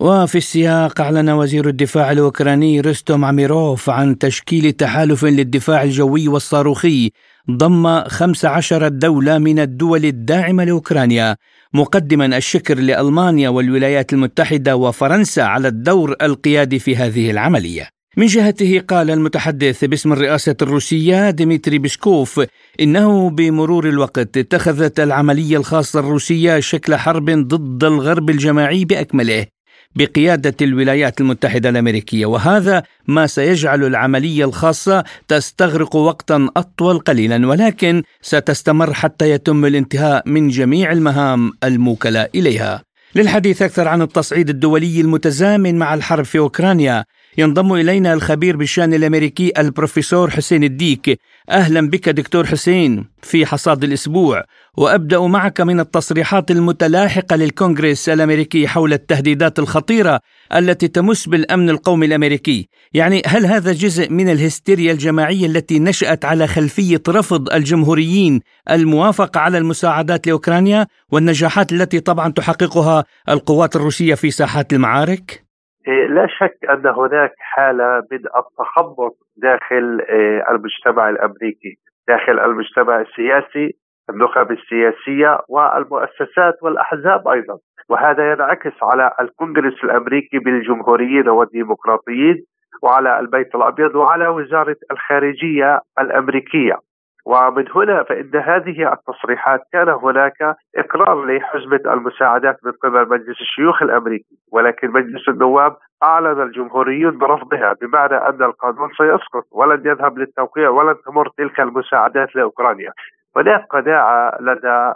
S2: وفي السياق أعلن وزير الدفاع الأوكراني رستوم عميروف عن تشكيل تحالف للدفاع الجوي والصاروخي ضم 15 دولة من الدول الداعمة لأوكرانيا مقدما الشكر لألمانيا والولايات المتحدة وفرنسا على الدور القيادي في هذه العملية. من جهته قال المتحدث باسم الرئاسة الروسية ديمتري بيسكوف إنه بمرور الوقت اتخذت العملية الخاصة الروسية شكل حرب ضد الغرب الجماعي بأكمله. بقيادة الولايات المتحدة الأمريكية وهذا ما سيجعل العملية الخاصة تستغرق وقتا أطول قليلا ولكن ستستمر حتى يتم الانتهاء من جميع المهام الموكلة إليها. للحديث أكثر عن التصعيد الدولي المتزامن مع الحرب في أوكرانيا ينضم إلينا الخبير بالشأن الأمريكي البروفيسور حسين الديك. أهلا بك دكتور حسين في حصاد الأسبوع وأبدأ معك من التصريحات المتلاحقة للكونغرس الأمريكي حول التهديدات الخطيرة التي تمس بالأمن القومي الأمريكي. يعني هل هذا جزء من الهستيريا الجماعية التي نشأت على خلفية رفض الجمهوريين الموافقة على المساعدات لأوكرانيا والنجاحات التي طبعا تحققها القوات الروسية في ساحات المعارك؟
S10: لا شك أن هناك حالة من التخبط داخل إيه، المجتمع الأمريكي، داخل المجتمع السياسي، النخب السياسية والمؤسسات والأحزاب أيضا، وهذا ينعكس على الكونغرس الأمريكي بالجمهوريين والديمقراطيين وعلى البيت الأبيض وعلى وزارة الخارجية الأمريكية. ومن هنا فإن هذه التصريحات كان هناك إقرار لحزمة المساعدات من قبل مجلس الشيوخ الأمريكي ولكن مجلس النواب أعلن الجمهوريون برفضها بمعنى أن القانون سيسقط ولن يذهب للتوقيع ولن تمر تلك المساعدات لأوكرانيا. هناك قناعة لدى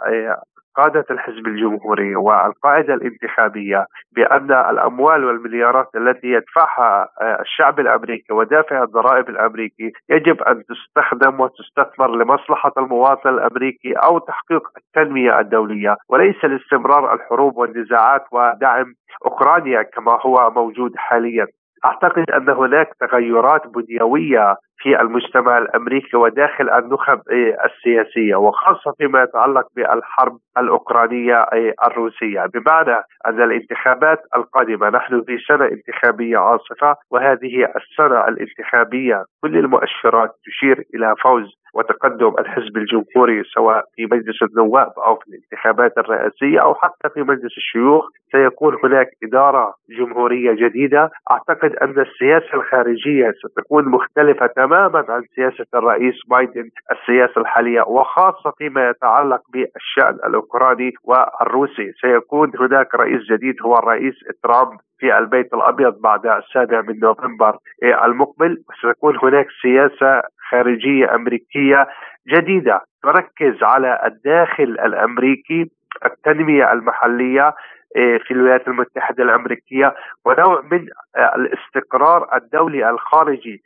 S10: قادة الحزب الجمهوري والقاعدة الانتخابية بأن الأموال والمليارات التي يدفعها آه، الشعب الأمريكي ودافع الضرائب الأمريكي يجب أن تستخدم وتستثمر لمصلحة المواطن الأمريكي أو تحقيق التنمية الدولية وليس لاستمرار الحروب والنزاعات ودعم أوكرانيا كما هو موجود حاليا. أعتقد أن هناك تغيرات بنيوية في المجتمع الأمريكي وداخل النخب السياسية وخاصة فيما يتعلق بالحرب الأوكرانية الروسية. بمعنى أن الانتخابات القادمة نحن في سنة انتخابية عاصفة وهذه السنة الانتخابية كل المؤشرات تشير إلى فوز وتقدم الحزب الجمهوري سواء في مجلس النواب أو في الانتخابات الرئاسية أو حتى في مجلس الشيوخ. سيكون هناك إدارة جمهورية جديدة، أعتقد أن السياسة الخارجية ستكون مختلفة تماما عن سياسة الرئيس بايدن السياسة الحالية وخاصة فيما يتعلق بالشأن الأوكراني والروسي، سيكون هناك رئيس جديد هو الرئيس ترامب في البيت الأبيض بعد السابع من نوفمبر المقبل. وستكون هناك سياسة خارجية أمريكية جديدة تركز على الداخل الأمريكي التنمية المحلية إيه، في الولايات المتحدة الأمريكية ونوع من الاستقرار الدولي الخارجي.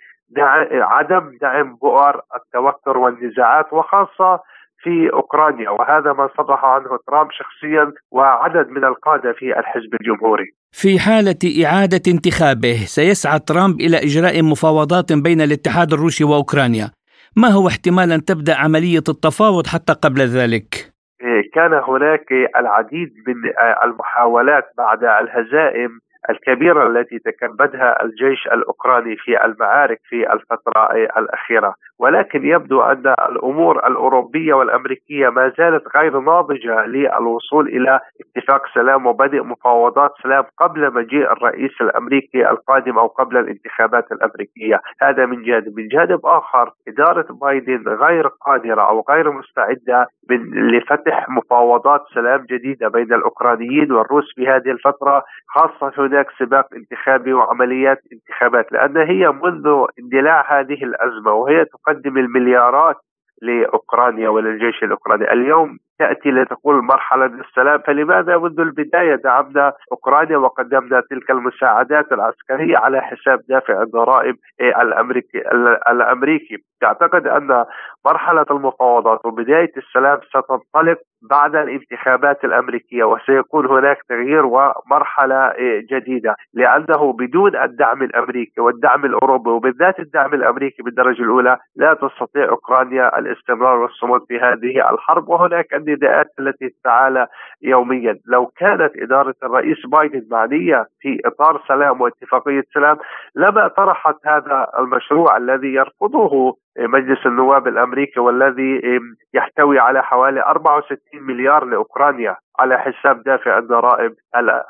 S10: عدم دعم بؤر التوتر والنزاعات وخاصة في أوكرانيا وهذا ما صرح عنه ترامب شخصيا وعدد من القادة في الحزب الجمهوري.
S2: في حالة إعادة انتخابه سيسعى ترامب إلى إجراء مفاوضات بين الاتحاد الروسي وأوكرانيا. ما هو احتمال ان تبدأ عملية التفاوض حتى قبل ذلك؟
S10: إيه، كان هناك العديد من المحاولات بعد الهزائم الكبيرة التي تكبدها الجيش الأوكراني في المعارك في الفترة الأخيرة. ولكن يبدو أن الأمور الأوروبية والأمريكية ما زالت غير ناضجة للوصول إلى اتفاق سلام وبدء مفاوضات سلام قبل مجيء الرئيس الأمريكي القادم أو قبل الانتخابات الأمريكية. هذا من جانب. من جانب آخر إدارة بايدن غير قادرة أو غير مستعدة لفتح مفاوضات سلام جديدة بين الأوكرانيين والروس في هذه الفترة خاصة هناك سباق انتخابي وعمليات انتخابات لأن هي منذ اندلاع هذه الأزمة وهي تقدم المليارات لأوكرانيا وللجيش الأوكراني، اليوم تأتي لتقول مرحلة السلام فلماذا منذ البداية دعمنا أوكرانيا وقدمنا تلك المساعدات العسكرية على حساب دافع الضرائب الأمريكي الأمريكي؟ تعتقد أن مرحلة المفاوضات وبداية السلام ستنطلق بعد الانتخابات الأمريكية وسيكون هناك تغيير ومرحلة جديدة لأنه بدون الدعم الأمريكي والدعم الأوروبي وبالذات الدعم الأمريكي بالدرجة الأولى لا تستطيع أوكرانيا الاستمرار والصمود في هذه الحرب وهناك النداءات التي تتعالى يوميا. لو كانت إدارة الرئيس بايدن معنية في إطار سلام واتفاقية سلام لما طرحت هذا المشروع الذي يرفضه مجلس النواب الأمريكي والذي يحتوي على حوالي 64 مليار لأوكرانيا على حساب دافع الضرائب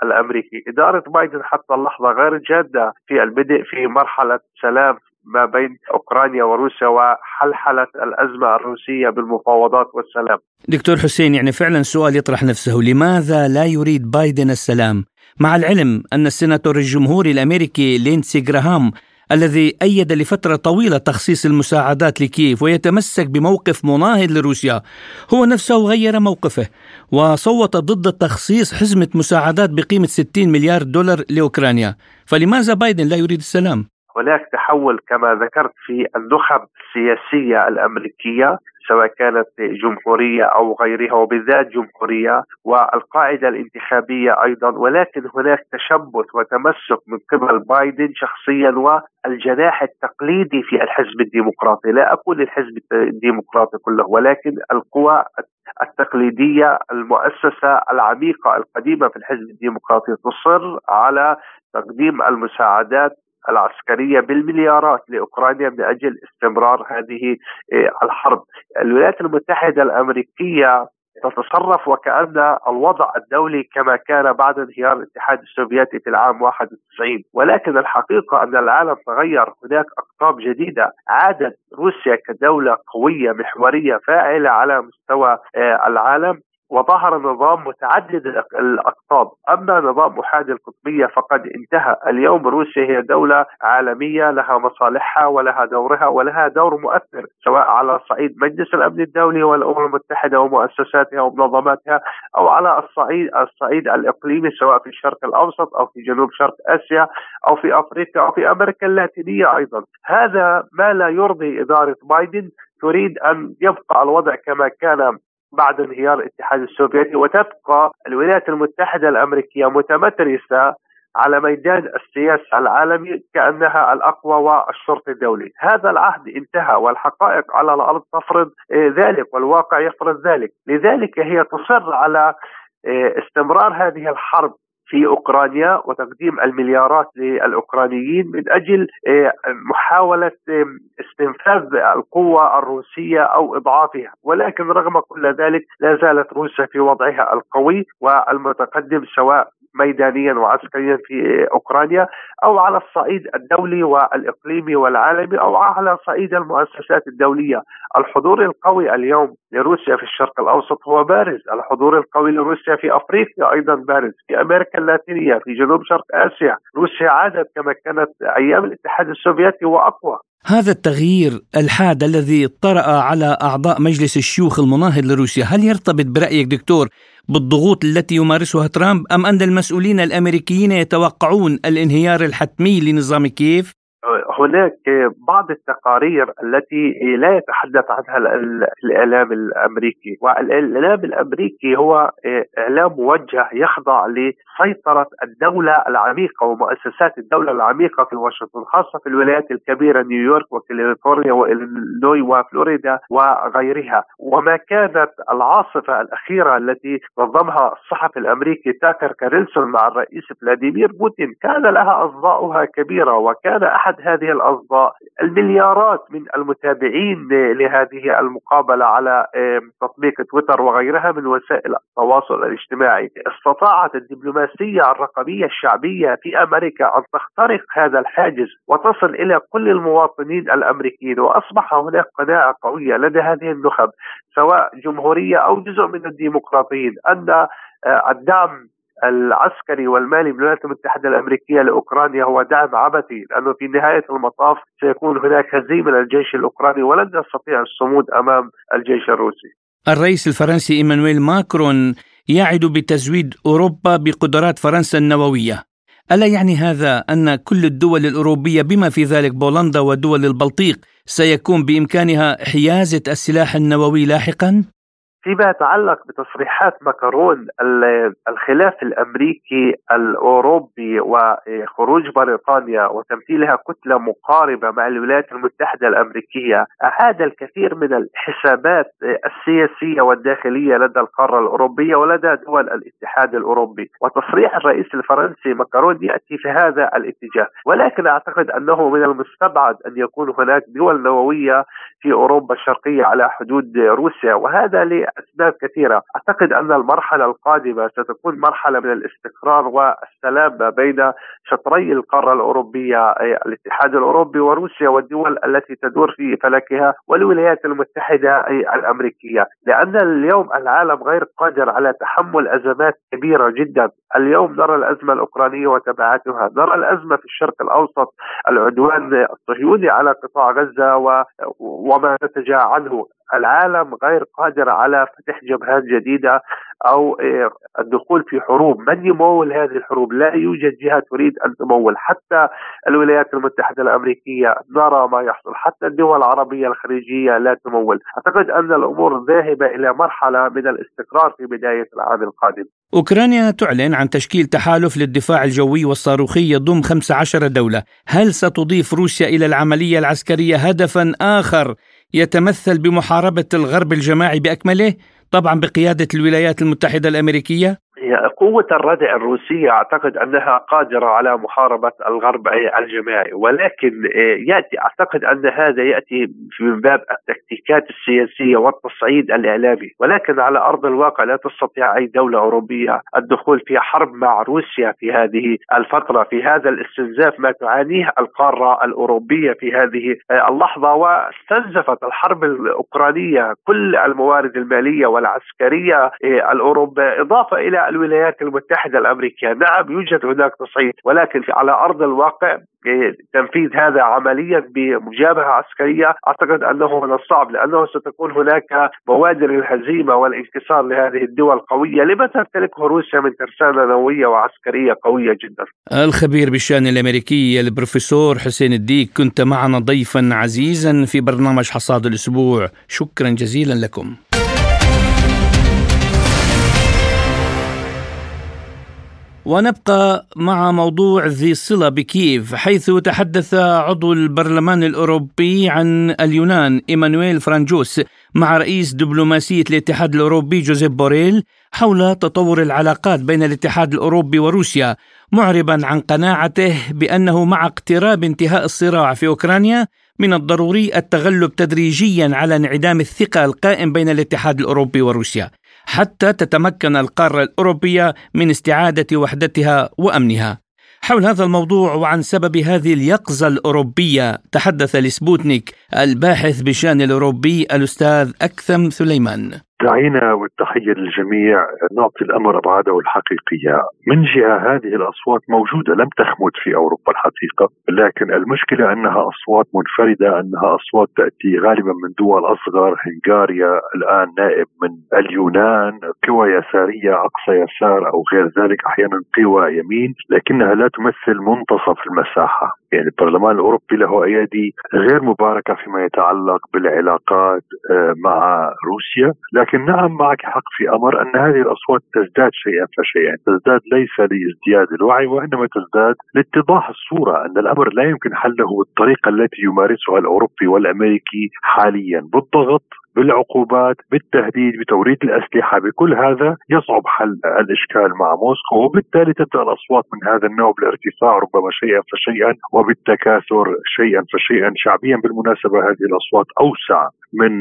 S10: الأمريكي، إدارة بايدن حتى اللحظة غير جادة في البدء في مرحلة سلام ما بين أوكرانيا وروسيا وحلحلة الأزمة الروسية بالمفاوضات والسلام.
S2: دكتور حسين يعني فعلا سؤال يطرح نفسه، لماذا لا يريد بايدن السلام؟ مع العلم أن السيناتور الجمهوري الأمريكي لينسي جراهام الذي أيد لفترة طويلة تخصيص المساعدات لكييف ويتمسك بموقف مناهض لروسيا هو نفسه غير موقفه وصوت ضد تخصيص حزمة مساعدات بقيمة 60 مليار دولار لأوكرانيا فلماذا بايدن لا يريد السلام؟
S10: هناك تحول كما ذكرت في النخب السياسية الأمريكية سواء كانت جمهورية أو غيرها وبالذات جمهورية والقاعدة الانتخابية أيضا. ولكن هناك تشبث وتمسك من قبل بايدن شخصيا والجناح التقليدي في الحزب الديمقراطي. لا أقول الحزب الديمقراطي كله ولكن القوى التقليدية المؤسسة العميقة القديمة في الحزب الديمقراطي تصر على تقديم المساعدات العسكرية بالمليارات لأوكرانيا من أجل استمرار هذه آه، الحرب. الولايات المتحدة الأمريكية تتصرف وكأن الوضع الدولي كما كان بعد انهيار الاتحاد السوفيتي في العام 91 ولكن الحقيقة أن العالم تغير. هناك أقطاب جديدة عادت روسيا كدولة قوية محورية فاعلة على مستوى آه، العالم. وظهر نظام متعدد الأقطاب، أما نظام أحاد القطبية فقد انتهى، اليوم روسيا هي دولة عالمية لها مصالحها ولها دورها ولها دور مؤثر سواء على صعيد مجلس الأمن الدولي والأمم المتحدة ومؤسساتها ومنظماتها أو على الصعيد الصعيد الإقليمي سواء في الشرق الأوسط أو في جنوب شرق آسيا أو في أفريقيا أو في أمريكا اللاتينية أيضا، هذا ما لا يرضي إدارة بايدن تريد أن يبقى الوضع كما كان بعد انهيار الاتحاد السوفيتي وتبقى الولايات المتحدة الأمريكية متمترسة على ميدان السياسة العالمي كأنها الأقوى والشرط الدولي. هذا العهد انتهى والحقائق على الأرض تفرض ذلك والواقع يفرض ذلك. لذلك هي تصر على آه، استمرار هذه الحرب في أوكرانيا وتقديم المليارات للأوكرانيين من أجل آه، محاولة آه، استنفاذ القوة الروسية أو إضعافها، ولكن رغم كل ذلك لا زالت روسيا في وضعها القوي والمتقدم سواء ميدانيا وعسكريا في أوكرانيا أو على الصعيد الدولي والإقليمي والعالمي أو على صعيد المؤسسات الدولية، الحضور القوي اليوم لروسيا في الشرق الأوسط هو بارز، الحضور القوي لروسيا في أفريقيا أيضا بارز، في أمريكا اللاتينية، في جنوب شرق آسيا، روسيا عادت كما كانت أيام الاتحاد السوفيتي وأقوى.
S2: هذا التغيير الحاد الذي طرأ على أعضاء مجلس الشيوخ المناهض لروسيا هل يرتبط برأيك دكتور بالضغوط التي يمارسها ترامب أم أن المسؤولين الأمريكيين يتوقعون الانهيار الحتمي لنظام كييف؟
S10: هناك بعض التقارير التي لا يتحدث عنها الإعلام الأمريكي، والإعلام الأمريكي هو إعلام موجه يخضع لسيطرة الدولة العميقة ومؤسسات الدولة العميقة في واشنطن خاصة في الولايات الكبيرة نيويورك وكاليفورنيا وإلينوي وفلوريدا وغيرها، وما كانت العاصفة الأخيرة التي نظمها الصحفي الأمريكي تاكر كارلسون مع الرئيس فلاديمير بوتين كان لها أصداؤها كبيرة وكان أحد هذه الأصداء المليارات من المتابعين لهذه المقابلة على تطبيق تويتر وغيرها من وسائل التواصل الاجتماعي. استطاعت الدبلوماسية الرقمية الشعبية في أمريكا أن تخترق هذا الحاجز وتصل إلى كل المواطنين الأمريكيين وأصبح هناك قناعة قوية لدى هذه النخب سواء جمهورية أو جزء من الديمقراطيين أن آه، الدعم العسكري والمالي من الولايات المتحدة الأمريكية لأوكرانيا هو دعم عبثي لأنه في نهاية المطاف سيكون هناك هزيمة للجيش الأوكراني ولن يستطيع الصمود أمام الجيش الروسي
S2: الرئيس الفرنسي إيمانويل ماكرون يعد بتزويد أوروبا بقدرات فرنسا النووية ألا يعني هذا أن كل الدول الأوروبية بما في ذلك بولندا ودول البلطيق سيكون بإمكانها حيازة السلاح النووي لاحقا؟
S10: فيما يتعلق بتصريحات ماكرون الخلاف الأمريكي الأوروبي وخروج بريطانيا وتمثيلها كتلة مقاربة مع الولايات المتحدة الأمريكية أعاد الكثير من الحسابات السياسية والداخلية لدى القارة الأوروبية ولدى دول الاتحاد الأوروبي. وتصريح الرئيس الفرنسي ماكرون يأتي في هذا الاتجاه. ولكن أعتقد أنه من المستبعد أن يكون هناك دول نووية في أوروبا الشرقية على حدود روسيا وهذا أسباب كثيرة، أعتقد أن المرحلة القادمة ستكون مرحلة من الاستقرار والسلام بين شطري القارة الأوروبية الاتحاد الأوروبي وروسيا والدول التي تدور في فلكها والولايات المتحدة الأمريكية، لأن اليوم العالم غير قادر على تحمل أزمات كبيرة جدا، اليوم نرى الأزمة الأوكرانية وتبعاتها، نرى الأزمة في الشرق الأوسط، العدوان الصهيوني على قطاع غزة وما نتج عنه العالم غير قادر على فتح جبهات جديدة أو آه، الدخول في حروب، من يمول هذه الحروب؟ لا يوجد جهة تريد أن تمول، حتى الولايات المتحدة الأمريكية نرى ما يحصل، حتى الدول العربية الخليجية لا تمول، أعتقد أن الأمور ذاهبة إلى مرحلة من الاستقرار في بداية العام القادم.
S2: أوكرانيا تعلن عن تشكيل تحالف للدفاع الجوي والصاروخي يضم 15 دولة، هل ستضيف روسيا إلى العملية العسكرية هدفا آخر يتمثل بمحاربة الغرب الجماعي بأكمله طبعا بقيادة الولايات المتحدة الأمريكية.
S10: قوة الردع الروسية أعتقد أنها قادرة على محاربة الغرب الجماعي ولكن آه، يأتي أعتقد أن هذا يأتي من باب التكتيكات السياسية والتصعيد الإعلامي ولكن على أرض الواقع لا تستطيع أي دولة أوروبية الدخول في حرب مع روسيا في هذه الفترة في هذا الاستنزاف ما تعانيه القارة الأوروبية في هذه آه، اللحظة واستنزفت الحرب الأوكرانية كل الموارد المالية والعسكرية آه، الأوروبية إضافة إلى الولايات المتحدة الأمريكية. نعم يوجد هناك تصعيد ولكن على أرض الواقع إيه، تنفيذ هذا عمليا بمجابهة عسكرية. أعتقد أنه من الصعب لأنه ستكون هناك بوادر الهزيمة والانكسار لهذه الدول القوية لما تمتلكه روسيا من ترسانة نووية وعسكرية قوية جدا؟
S2: الخبير بالشأن الأمريكي البروفيسور حسين الديك كنت معنا ضيفا عزيزا في برنامج حصاد الأسبوع. شكرا جزيلا لكم. ونبقى مع موضوع ذي صلة بكييف حيث تحدث عضو البرلمان الأوروبي عن اليونان إيمانويل فرانجوس مع رئيس دبلوماسية الاتحاد الأوروبي جوزيف بوريل حول تطور العلاقات بين الاتحاد الأوروبي وروسيا معربا عن قناعته بأنه مع اقتراب انتهاء الصراع في أوكرانيا من الضروري التغلب تدريجيا على انعدام الثقة القائم بين الاتحاد الأوروبي وروسيا. حتى تتمكن القارة الأوروبية من استعادة وحدتها وأمنها. حول هذا الموضوع وعن سبب هذه اليقظة الأوروبية تحدث لسبوتنيك الباحث بشأن الأوروبي الأستاذ أكثم سليمان.
S11: دعينا والتحية للجميع. نعطي الأمر أبعاده الحقيقية. من جهة هذه الأصوات موجودة لم تخمد في أوروبا الحقيقة لكن المشكلة أنها أصوات منفردة أنها أصوات تأتي غالبا من دول أصغر هنغاريا الآن نائب من اليونان قوى يسارية أقصى يسار أو غير ذلك أحيانا قوى يمين لكنها لا تمثل منتصف المساحة. يعني البرلمان الأوروبي له أيادي غير مباركة فيما يتعلق بالعلاقات آه، مع روسيا. لكن نعم معك حق في أمر أن هذه الأصوات تزداد شيئا فشيئا، تزداد ليس لازدياد الوعي وإنما تزداد لاتضاح الصورة أن الأمر لا يمكن حله بالطريقة التي يمارسها الأوروبي والأمريكي حاليا. بالضغط بالعقوبات بالتهديد بتوريد الأسلحة بكل هذا يصعب حل الإشكال مع موسكو وبالتالي تبدأ الأصوات من هذا النوع بالارتفاع ربما شيئا فشيئا وبالتكاثر شيئا فشيئا. شعبيا بالمناسبة هذه الأصوات أوسع من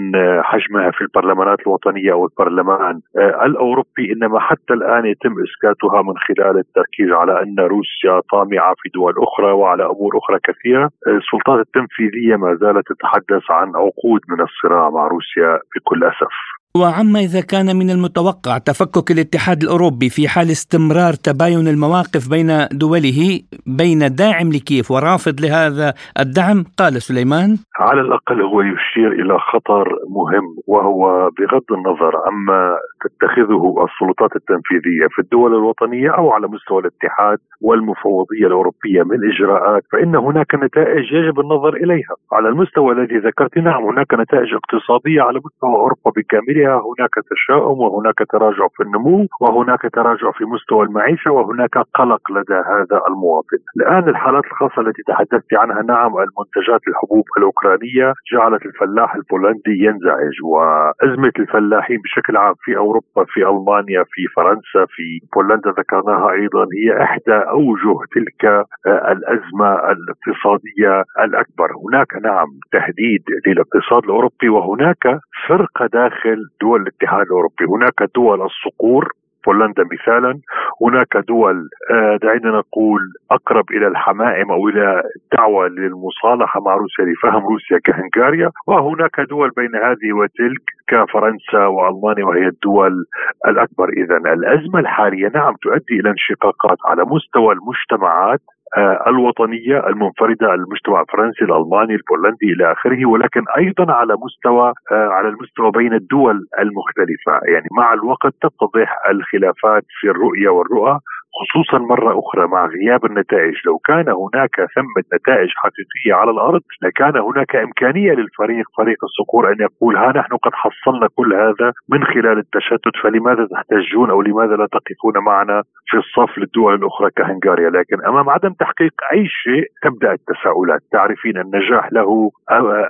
S11: حجمها في البرلمانات الوطنية أو البرلمان الأوروبي إنما حتى الآن يتم إسكاتها من خلال التركيز على أن روسيا طامعة في دول أخرى وعلى أمور أخرى كثيرة، السلطات التنفيذية ما زالت تتحدث عن عقود من الصراع مع روسيا. بكل أسف.
S2: وعما إذا كان من المتوقع تفكك الاتحاد الأوروبي في حال استمرار تباين المواقف بين دوله بين داعم لكيف ورافض لهذا الدعم قال سليمان.
S11: على الأقل هو يشير إلى خطر مهم وهو بغض النظر عما تتخذه السلطات التنفيذية في الدول الوطنية أو على مستوى الاتحاد والمفوضية الأوروبية من إجراءات فإن هناك نتائج يجب النظر إليها. على المستوى الذي ذكرت نعم هناك نتائج اقتصادية على مستوى أوروبا بكاملها. فيها هناك تشاؤم وهناك تراجع في النمو وهناك تراجع في مستوى المعيشة وهناك قلق لدى هذا المواطن. الآن الحالات الخاصة التي تحدثت عنها نعم المنتجات الحبوب الأوكرانية جعلت الفلاح البولندي ينزعج وأزمة الفلاحين بشكل عام في أوروبا في ألمانيا في فرنسا في بولندا ذكرناها أيضا هي إحدى أوجه تلك الأزمة الاقتصادية الأكبر. هناك نعم تهديد للاقتصاد الأوروبي وهناك فرقة داخل دول الاتحاد الأوروبي، هناك دول الصقور بولندا مثالا. هناك دول آه، دعينا نقول أقرب إلى الحمائم أو إلى الدعوه للمصالحة مع روسيا لفهم روسيا كهنغاريا. وهناك دول بين هذه وتلك كفرنسا وألمانيا وهي الدول الأكبر. اذا الأزمة الحالية نعم تؤدي إلى انشقاقات على مستوى المجتمعات الوطنية المنفردة المجتمع الفرنسي الألماني البولندي إلى آخره ولكن أيضا على مستوى آه، على المستوى بين الدول المختلفة. يعني مع الوقت تتضح الخلافات في الرؤية والرؤى. خصوصا مرة أخرى مع غياب النتائج. لو كان هناك ثمة نتائج حقيقية على الأرض لكان هناك إمكانية للفريق فريق الصقور أن يقول ها نحن قد حصلنا كل هذا من خلال التشتت فلماذا تحتجون أو لماذا لا تقفون معنا في الصف للدول الأخرى كهنغاريا؟ لكن أمام عدم تحقيق أي شيء تبدأ التساؤلات. تعرفين النجاح له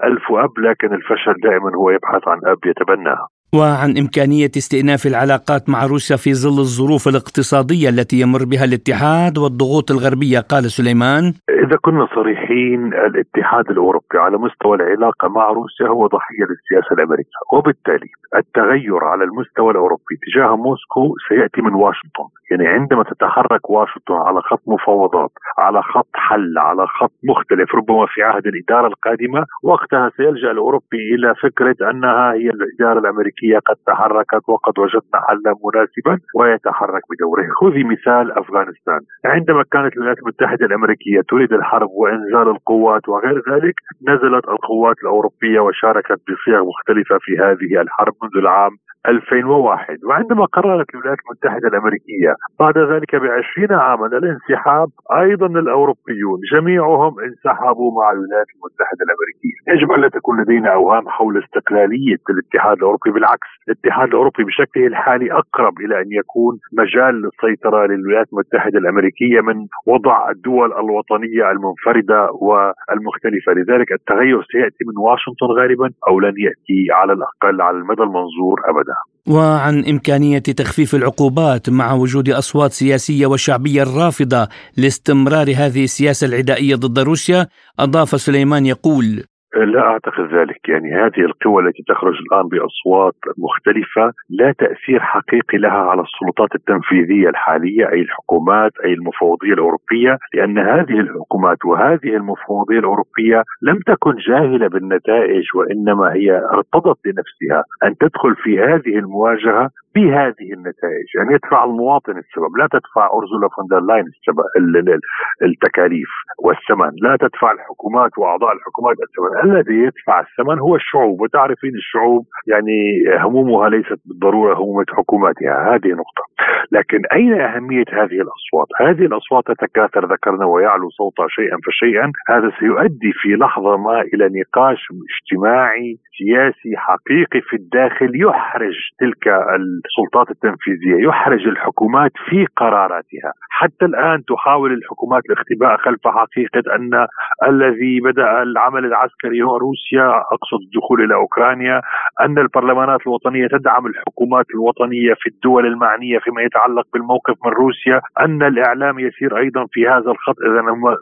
S11: ألف أب لكن الفشل دائما هو يبحث عن أب يتبناها.
S2: وعن إمكانية استئناف العلاقات مع روسيا في ظل الظروف الاقتصادية التي يمر بها الاتحاد والضغوط الغربية. قال سليمان
S11: إذا كنا صريحين الاتحاد الأوروبي على مستوى العلاقة مع روسيا هو ضحية للسياسة الأمريكية وبالتالي التغير على المستوى الأوروبي تجاه موسكو سيأتي من واشنطن. يعني عندما تتحرك واشنطن على خط مفاوضات على خط حل على خط مختلف ربما في عهد الإدارة القادمة وقتها سيلجأ الأوروبي إلى فكرة أنها هي الإدارة الأمريكية. قد تحركت وقد وجدنا حلا مناسبا ويتحرك بدوره. خذي مثال أفغانستان. عندما كانت الولايات المتحدة الأمريكية تريد الحرب وإنزال القوات وغير ذلك نزلت القوات الأوروبية وشاركت بصيغ مختلفة في هذه الحرب منذ العام 2001 وعندما قررت الولايات المتحدة الأمريكية بعد ذلك بعشرين عاما الانسحاب أيضا الأوروبيون جميعهم انسحبوا مع الولايات المتحدة الأمريكية. يجب أن لا تكون لدينا أوهام حول استقلالية الاتحاد الأوروبي بالعكس الاتحاد الأوروبي بشكله الحالي أقرب إلى أن يكون مجال للسيطرة للولايات المتحدة الأمريكية من وضع الدول الوطنية المنفردة والمختلفة. لذلك التغير سيأتي من واشنطن غالبا أو لن يأتي على الأقل على المدى المنظور أبدا.
S2: وعن إمكانية تخفيف العقوبات مع وجود أصوات سياسية وشعبية رافضة لاستمرار هذه السياسة العدائية ضد روسيا أضاف سليمان يقول
S11: لا أعتقد ذلك. يعني هذه القوى التي تخرج الآن بأصوات مختلفة لا تأثير حقيقي لها على السلطات التنفيذية الحالية أي الحكومات أي المفوضية الأوروبية لأن هذه الحكومات وهذه المفوضية الأوروبية لم تكن جاهلة بالنتائج وإنما هي ارتضت لنفسها. أن تدخل في هذه المواجهة بهذه النتائج. يعني يدفع المواطن السبب لا تدفع أورسولا فون دير لاين التكاليف والثمن لا تدفع الحكومات وأعضاء الحكومات الثمن. الذي يدفع الثمن هو الشعوب وتعرفين الشعوب يعني همومها ليست بالضرورة همومة حكوماتها هذه نقطة. لكن أين أهمية هذه الأصوات؟ هذه الأصوات تتكاثر ذكرنا ويعلو صوتها شيئا فشيئا. هذا سيؤدي في لحظة ما إلى نقاش اجتماعي سياسي حقيقي في الداخل يحرج تلك ال السلطات التنفيذية يحرج الحكومات في قراراتها، حتى الآن تحاول الحكومات الاختباء خلف حقيقة أن الذي بدأ العمل العسكري هو روسيا، أقصد الدخول إلى أوكرانيا، أن البرلمانات الوطنية تدعم الحكومات الوطنية في الدول المعنية فيما يتعلق بالموقف من روسيا، أن الإعلام يسير أيضا في هذا الخط، اذا هم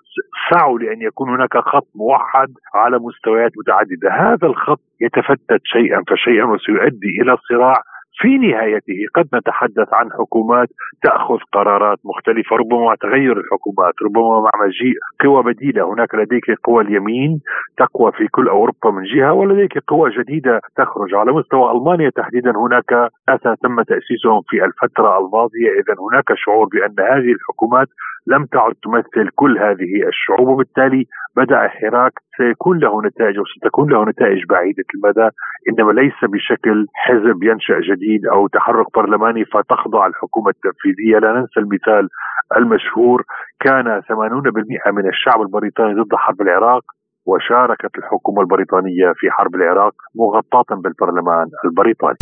S11: سعوا لأن يكون هناك خط موحد على مستويات متعددة، هذا الخط يتفتت شيئا فشيئا وسيؤدي إلى صراع في نهايته قد نتحدث عن حكومات تأخذ قرارات مختلفة ربما تغير الحكومات ربما مع مجيء قوى بديلة. هناك لديك قوى اليمين تقوى في كل أوروبا من جهة ولديك قوى جديدة تخرج. على مستوى ألمانيا تحديدا هناك اتى تم تأسيسهم في الفترة الماضية. اذا هناك شعور بأن هذه الحكومات لم تعد تمثل كل هذه الشعوب وبالتالي بدأ حراك سيكون له نتائج وستكون له نتائج بعيدة المدى إنما ليس بشكل حزب ينشأ جديد أو تحرك برلماني فتخضع الحكومة التنفيذية. لا ننسى المثال المشهور كان 80% من الشعب البريطاني ضد حرب العراق وشاركت الحكومة البريطانية في حرب العراق مغطاة بالبرلمان البريطاني.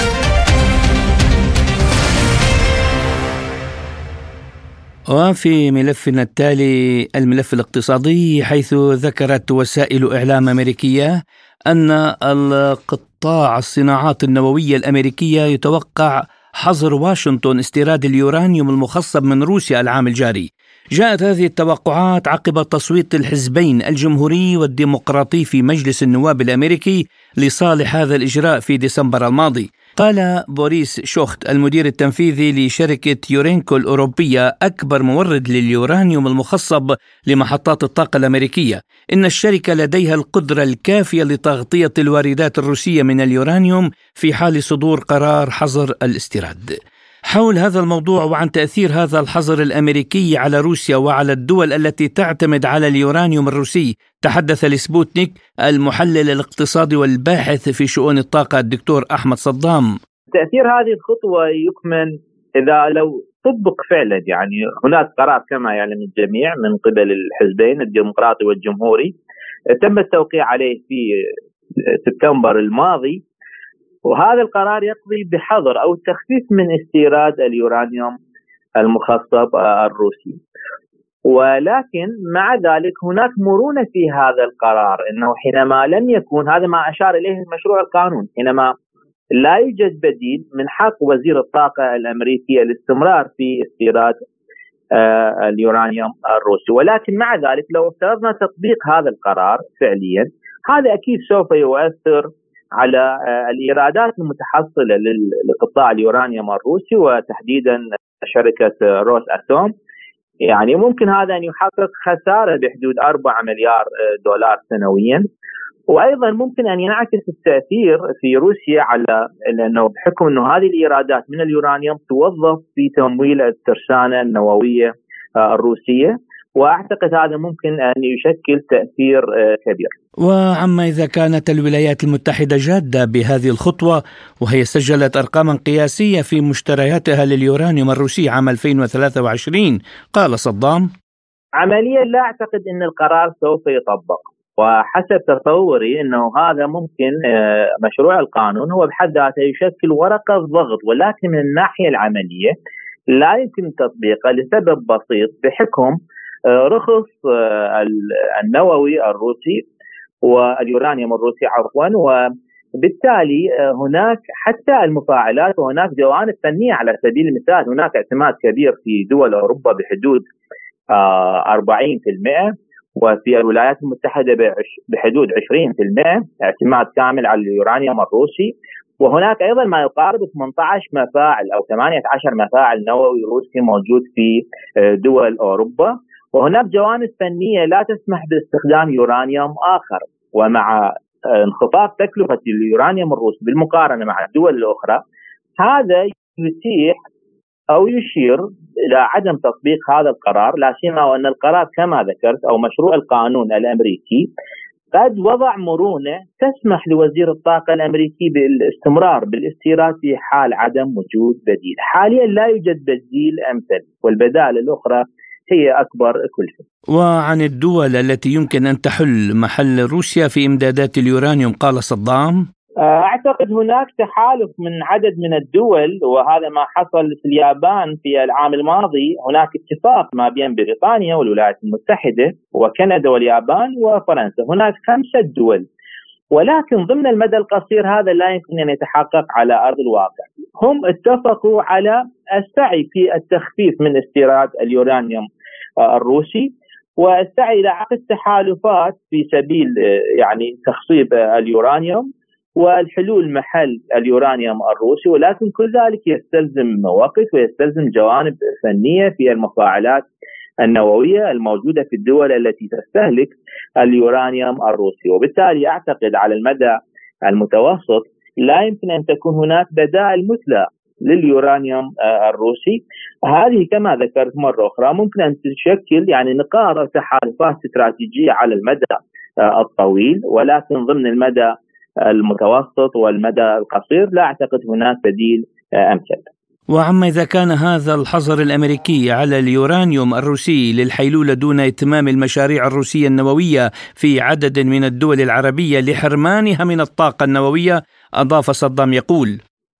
S2: وفي ملفنا التالي الملف الاقتصادي حيث ذكرت وسائل إعلام أمريكية أن القطاع الصناعات النووية الأمريكية يتوقع حظر واشنطن استيراد اليورانيوم المخصب من روسيا العام الجاري. جاءت هذه التوقعات عقب تصويت الحزبين الجمهوري والديمقراطي في مجلس النواب الأمريكي لصالح هذا الإجراء في ديسمبر الماضي. قال بوريس شوخت المدير التنفيذي لشركة يورينكو الأوروبية أكبر مورد لليورانيوم المخصب لمحطات الطاقة الأمريكية. إن الشركة لديها القدرة الكافية لتغطية الواردات الروسية من اليورانيوم في حال صدور قرار حظر الاستيراد. حول هذا الموضوع وعن تأثير هذا الحظر الأمريكي على روسيا وعلى الدول التي تعتمد على اليورانيوم الروسي تحدث لسبوتنيك المحلل الاقتصادي والباحث في شؤون الطاقة الدكتور أحمد صدام.
S12: تأثير هذه الخطوة يكمن إذا لو طبق فعلا يعني هناك قرار كما يعلم الجميع من قبل الحزبين الديمقراطي والجمهوري تم التوقيع عليه في سبتمبر الماضي وهذا القرار يقضي بحظر أو التخفيف من استيراد اليورانيوم المخصب الروسي. ولكن مع ذلك هناك مرونة في هذا القرار إنه حينما لم يكون هذا ما أشار إليه المشروع القانون حينما لا يوجد بديل من حق وزير الطاقة الأمريكي الاستمرار في استيراد آه، اليورانيوم الروسي. ولكن مع ذلك لو افترضنا تطبيق هذا القرار فعليا هذا أكيد سوف يؤثر على آه، الإيرادات المتحصلة لقطاع اليورانيوم الروسي وتحديدا شركة روس اتوم يعني ممكن هذا أن يحقق خسارة بحدود 4 مليار آه، دولار سنويا. وأيضا ممكن أن ينعكس التأثير في روسيا على لأنه بحكم أنه هذه الإيرادات من اليورانيوم توظف في تمويل الترسانة النووية آه، الروسية. وأعتقد هذا ممكن أن يشكل تأثير كبير.
S2: وعما إذا كانت الولايات المتحدة جادة بهذه الخطوة وهي سجلت أرقاما قياسية في مشترياتها لليورانيوم الروسي عام 2023 قال صدام.
S12: عمليا لا أعتقد أن القرار سوف يطبق وحسب تصوري أنه هذا ممكن آه، مشروع القانون هو بحد ذاته يشكل ورقة ضغط ولكن من الناحية العملية لا يمكن تطبيقه لسبب بسيط بحكم آه، رخص آه، النووي الروسي واليورانيوم الروسي عفوا وبالتالي آه، هناك حتى المفاعلات وهناك جوانب فنية على سبيل المثال هناك اعتماد كبير في دول أوروبا بحدود 40% آه، وفي الولايات المتحدة بحدود 20% اعتماد كامل على اليورانيوم الروسي. وهناك أيضا ما يقارب 18 مفاعل أو 18 مفاعل نووي روسي موجود في آه، دول أوروبا. وهناك جوانب فنية لا تسمح باستخدام يورانيوم آخر. ومع انخفاض تكلفة اليورانيوم الروسي بالمقارنة مع الدول الأخرى هذا يتيح أو يشير إلى عدم تطبيق هذا القرار لا سيما وأن القرار كما ذكرت أو مشروع القانون الأمريكي قد وضع مرونة تسمح لوزير الطاقة الأمريكي بالاستمرار بالاستيراد في حال عدم وجود بديل، حاليا لا يوجد بديل أمثل والبدائل الأخرى هي أكبر كلفه.
S2: وعن الدول التي يمكن أن تحل محل روسيا في إمدادات اليورانيوم قال صدام.
S12: آه، أعتقد هناك تحالف من عدد من الدول وهذا ما حصل في اليابان في العام الماضي. هناك اتفاق ما بين بريطانيا والولايات المتحدة وكندا واليابان وفرنسا. هناك خمسة دول. ولكن ضمن المدى القصير هذا لا يمكن أن يتحقق على أرض الواقع. هم اتفقوا على السعي في التخفيف من استيراد اليورانيوم آه، الروسي. والسعي إلى عقد تحالفات في سبيل يعني تخصيب اليورانيوم والحلول محل اليورانيوم الروسي. ولكن كل ذلك يستلزم وقت ويستلزم جوانب فنية في المفاعلات النووية الموجودة في الدول التي تستهلك اليورانيوم الروسي. وبالتالي أعتقد على المدى المتوسط لا يمكن أن تكون هناك بدائل مثلى لليورانيوم آه، الروسي هذه كما ذكرت مرة أخرى ممكن أن تشكل يعني نقاط تحالفات استراتيجية على المدى آه، الطويل ولكن ضمن المدى المتوسط والمدى القصير لا أعتقد هناك بديل آه، أمثل.
S2: وعما إذا كان هذا الحظر الأمريكي على اليورانيوم الروسي للحيلولة دون إتمام المشاريع الروسية النووية في عدد من الدول العربية لحرمانها من الطاقة النووية أضاف صدام يقول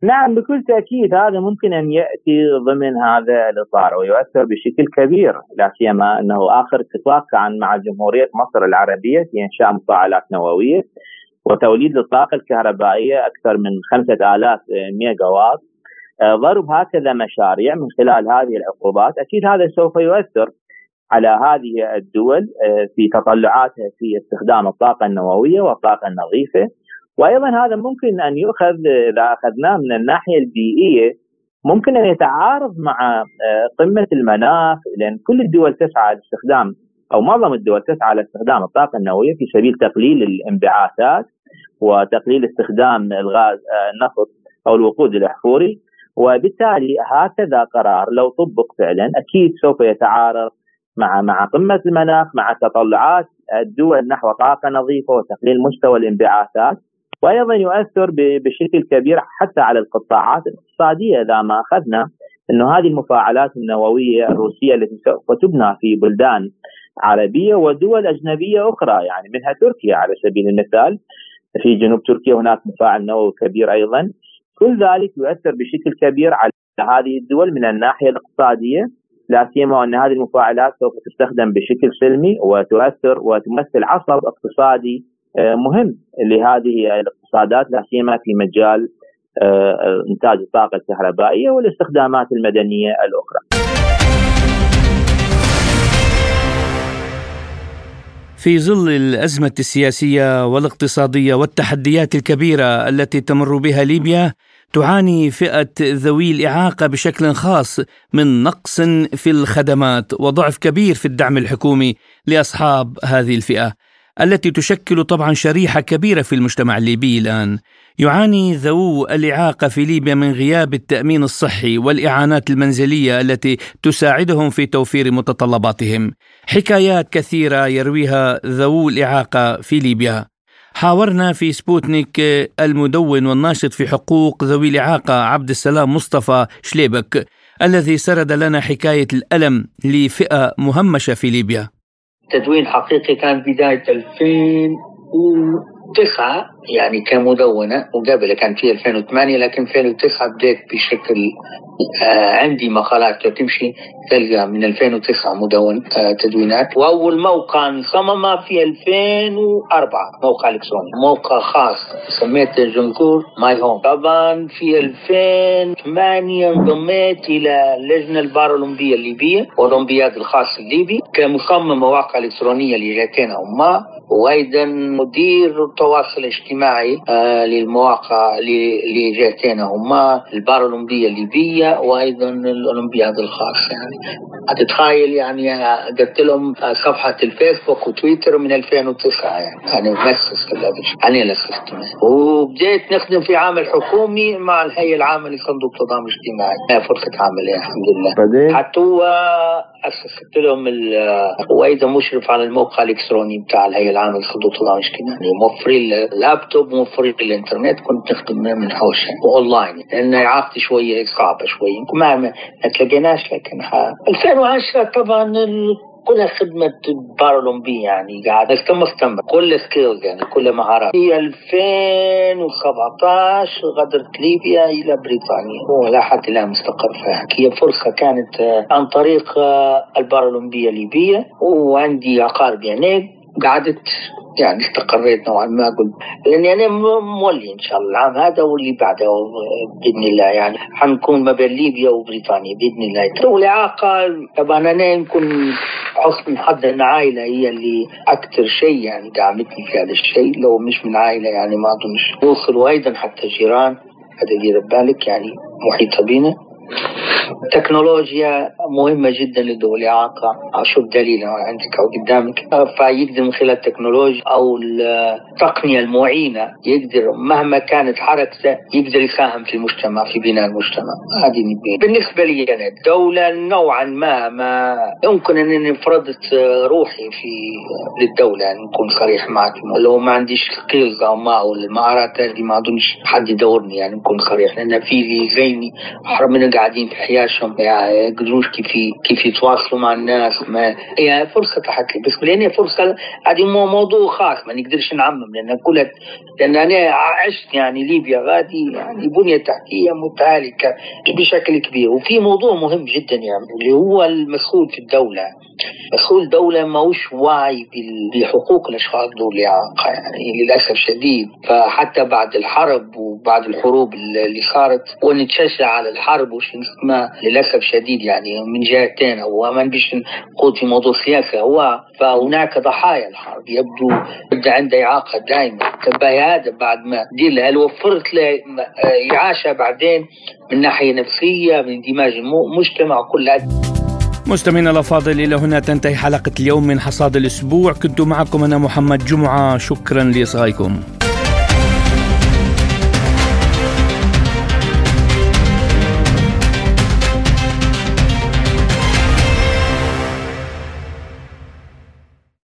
S12: نعم بكل تأكيد هذا ممكن أن يأتي ضمن هذا الإطار ويؤثر بشكل كبير لا سيما أنه آخر اتفاق كان مع جمهورية مصر العربية في إنشاء مفاعلات نووية وتوليد الطاقة الكهربائية أكثر من 5000 ميجا وات آه، ضرب هكذا مشاريع من خلال هذه العقوبات. أكيد هذا سوف يؤثر على هذه الدول آه، في تطلعاتها في استخدام الطاقة النووية والطاقة النظيفة. وأيضا هذا ممكن أن يؤخذ إذا أخذناه من الناحية البيئية ممكن أن يتعارض مع آه، قمة المناخ لأن كل الدول تسعى لاستخدام أو معظم الدول تسعى لاستخدام الطاقة النووية في سبيل تقليل الانبعاثات وتقليل استخدام الغاز النفط أو الوقود الأحفوري. وبالتالي هكذا قرار لو طبق فعلا أكيد سوف يتعارض مع مع قمة المناخ مع تطلعات الدول نحو طاقة نظيفة وتقليل مستوى الانبعاثات. وأيضا يؤثر بشكل كبير حتى على القطاعات الاقتصادية إذا ما أخذنا إنه هذه المفاعلات النووية الروسية التي سوف تبنى في بلدان عربية ودول أجنبية أخرى يعني منها تركيا على سبيل المثال. في جنوب تركيا هناك مفاعل نووي كبير أيضا. كل ذلك يؤثر بشكل كبير على هذه الدول من الناحية الاقتصادية لا سيما أن هذه المفاعلات سوف تستخدم بشكل سلمي وتؤثر وتمثل عصب اقتصادي مهم لهذه الاقتصادات لا سيما في مجال آه، إنتاج الطاقة الكهربائية والاستخدامات المدنية الأخرى.
S2: في ظل الأزمة السياسية والاقتصادية والتحديات الكبيرة التي تمر بها ليبيا تعاني فئة ذوي الإعاقة بشكل خاص من نقص في الخدمات وضعف كبير في الدعم الحكومي لأصحاب هذه الفئة التي تشكل طبعا شريحة كبيرة في المجتمع الليبي الآن يعاني ذوو الإعاقة في ليبيا من غياب التأمين الصحي والإعانات المنزلية التي تساعدهم في توفير متطلباتهم. حكايات كثيرة يرويها ذوو الإعاقة في ليبيا. حاورنا في سبوتنيك المدون والناشط في حقوق ذوي الإعاقة عبد السلام مصطفى شليبك الذي سرد لنا حكاية الألم لفئة مهمشة في ليبيا.
S13: تدوين حقيقي كان بداية 2000 2009 يعني كمدونة وقبل كان في 2008 لكن في 2009 بديت بشكل آه عندي مقالات تمشي تلقى من 2009 مدون آه تدوينات. وأول موقع انصمم في 2004 موقع إلكتروني. موقع خاص سميته جنكور ماي هوم. طبعا في 2008 انضميت إلى اللجنه البارالمبيه الليبية والاولمبياد الخاص الليبي كمصمم مواقع إلكترونية لجهتين هما وأيضا مدير التواصل الاجتماعي. آه للمواقع لجهتين هما البارالمبيه الليبية وأيضا الأولمبياد الخاص يعني. هتتخيل يعني قلت لهم صفحة الفيسبوك وتويتر من 2009 يعني. أنا مؤسس أنا اللي وبديت نخدم في عمل حكومي مع الهيئة العامة لصندوق تضامن اجتماعي فرصة عمل الحمد لله. حتى هو أسست لهم وأيضا مشرف على الموقع الإلكتروني بتاع الهيئة العامة لصندوق تضامن اجتماعي موفرين اللابتوب موفرين الإنترنت كنت نخدم من حوش وأونلاين لأن اعاقتي شوية صعبه شوية ما ما تلاقيناش لكن 2010 طبعا كلها خدمة بارالمبي يعني قاعد استمر استمر كل سكيلز يعني كل مهارات. في 2017 غادرت ليبيا إلى بريطانيا. ولا حتى الآن مستقر فيها هي فرصة كانت عن طريق البارالمبية الليبية وعندي أقارب هناك قعدت يعني استقريت نوعا ما قلت لاني أنا مولي إن شاء الله العام هذا واللي بعده بإذن الله يعني حنكون ما بين ليبيا وبريطانيا بإذن الله. والاعاقه طبعا أنا يمكن حسن حظ إن عائلة هي اللي أكثر شيء يعني دعمتني في هذا الشيء. لو مش من عائلة يعني ما أظنش. وصلوا أيضا حتى جيران هذا دير بالك يعني محيطه بنا التكنولوجيا مهمة جدا لذوي الإعاقة أشوف دليل عندك أو قدامك. فيقدر من خلال التكنولوجيا أو التقنية المعينة يقدر مهما كانت حركته يقدر يساهم في المجتمع في بناء المجتمع. هذه بالنسبة لي أنا الدولة نوعا ما ما يمكن أنني فرضت روحي في للدولة يعني نكون صريح معك. لو ما عنديش سكيلز أو ما أو المهارات هذه ما أظنش حد يدورني يعني نكون صريح. لأن في زيني من قاعدين في حياتهم يعني يقدروش كيف كيف يتواصلوا مع الناس ما هي فرصة تحت لي بس لأن هي فرصة هذه موضوع خاص ما نقدرش نعمم لأن كلها لأن أنا عشت يعني ليبيا غادي يعني بنية تحتية متهالكة بشكل كبير. وفي موضوع مهم جدا يعني اللي هو المسؤول في الدولة. مسؤول الدولة ماهوش واعي بحقوق الأشخاص الاعاقه يعني للأسف شديد. فحتى بعد الحرب وبعد الحروب اللي صارت ونتشجع على الحرب وش ما للأسف شديد يعني من جهتين هو ما نبيش نقول في موضوع سياسي هو فهناك ضحايا الحرب يبدو بدا عنده إعاقة دائما تبقى هذا بعد ما دير له هل وفرت له إعاشة بعدين من ناحية نفسية من اندماج المجتمع كل هذا؟
S2: مستمعينا الأفاضل إلى هنا تنتهي حلقة اليوم من حصاد الأسبوع. كنت معكم أنا محمد جمعة شكرا لإصغائكم.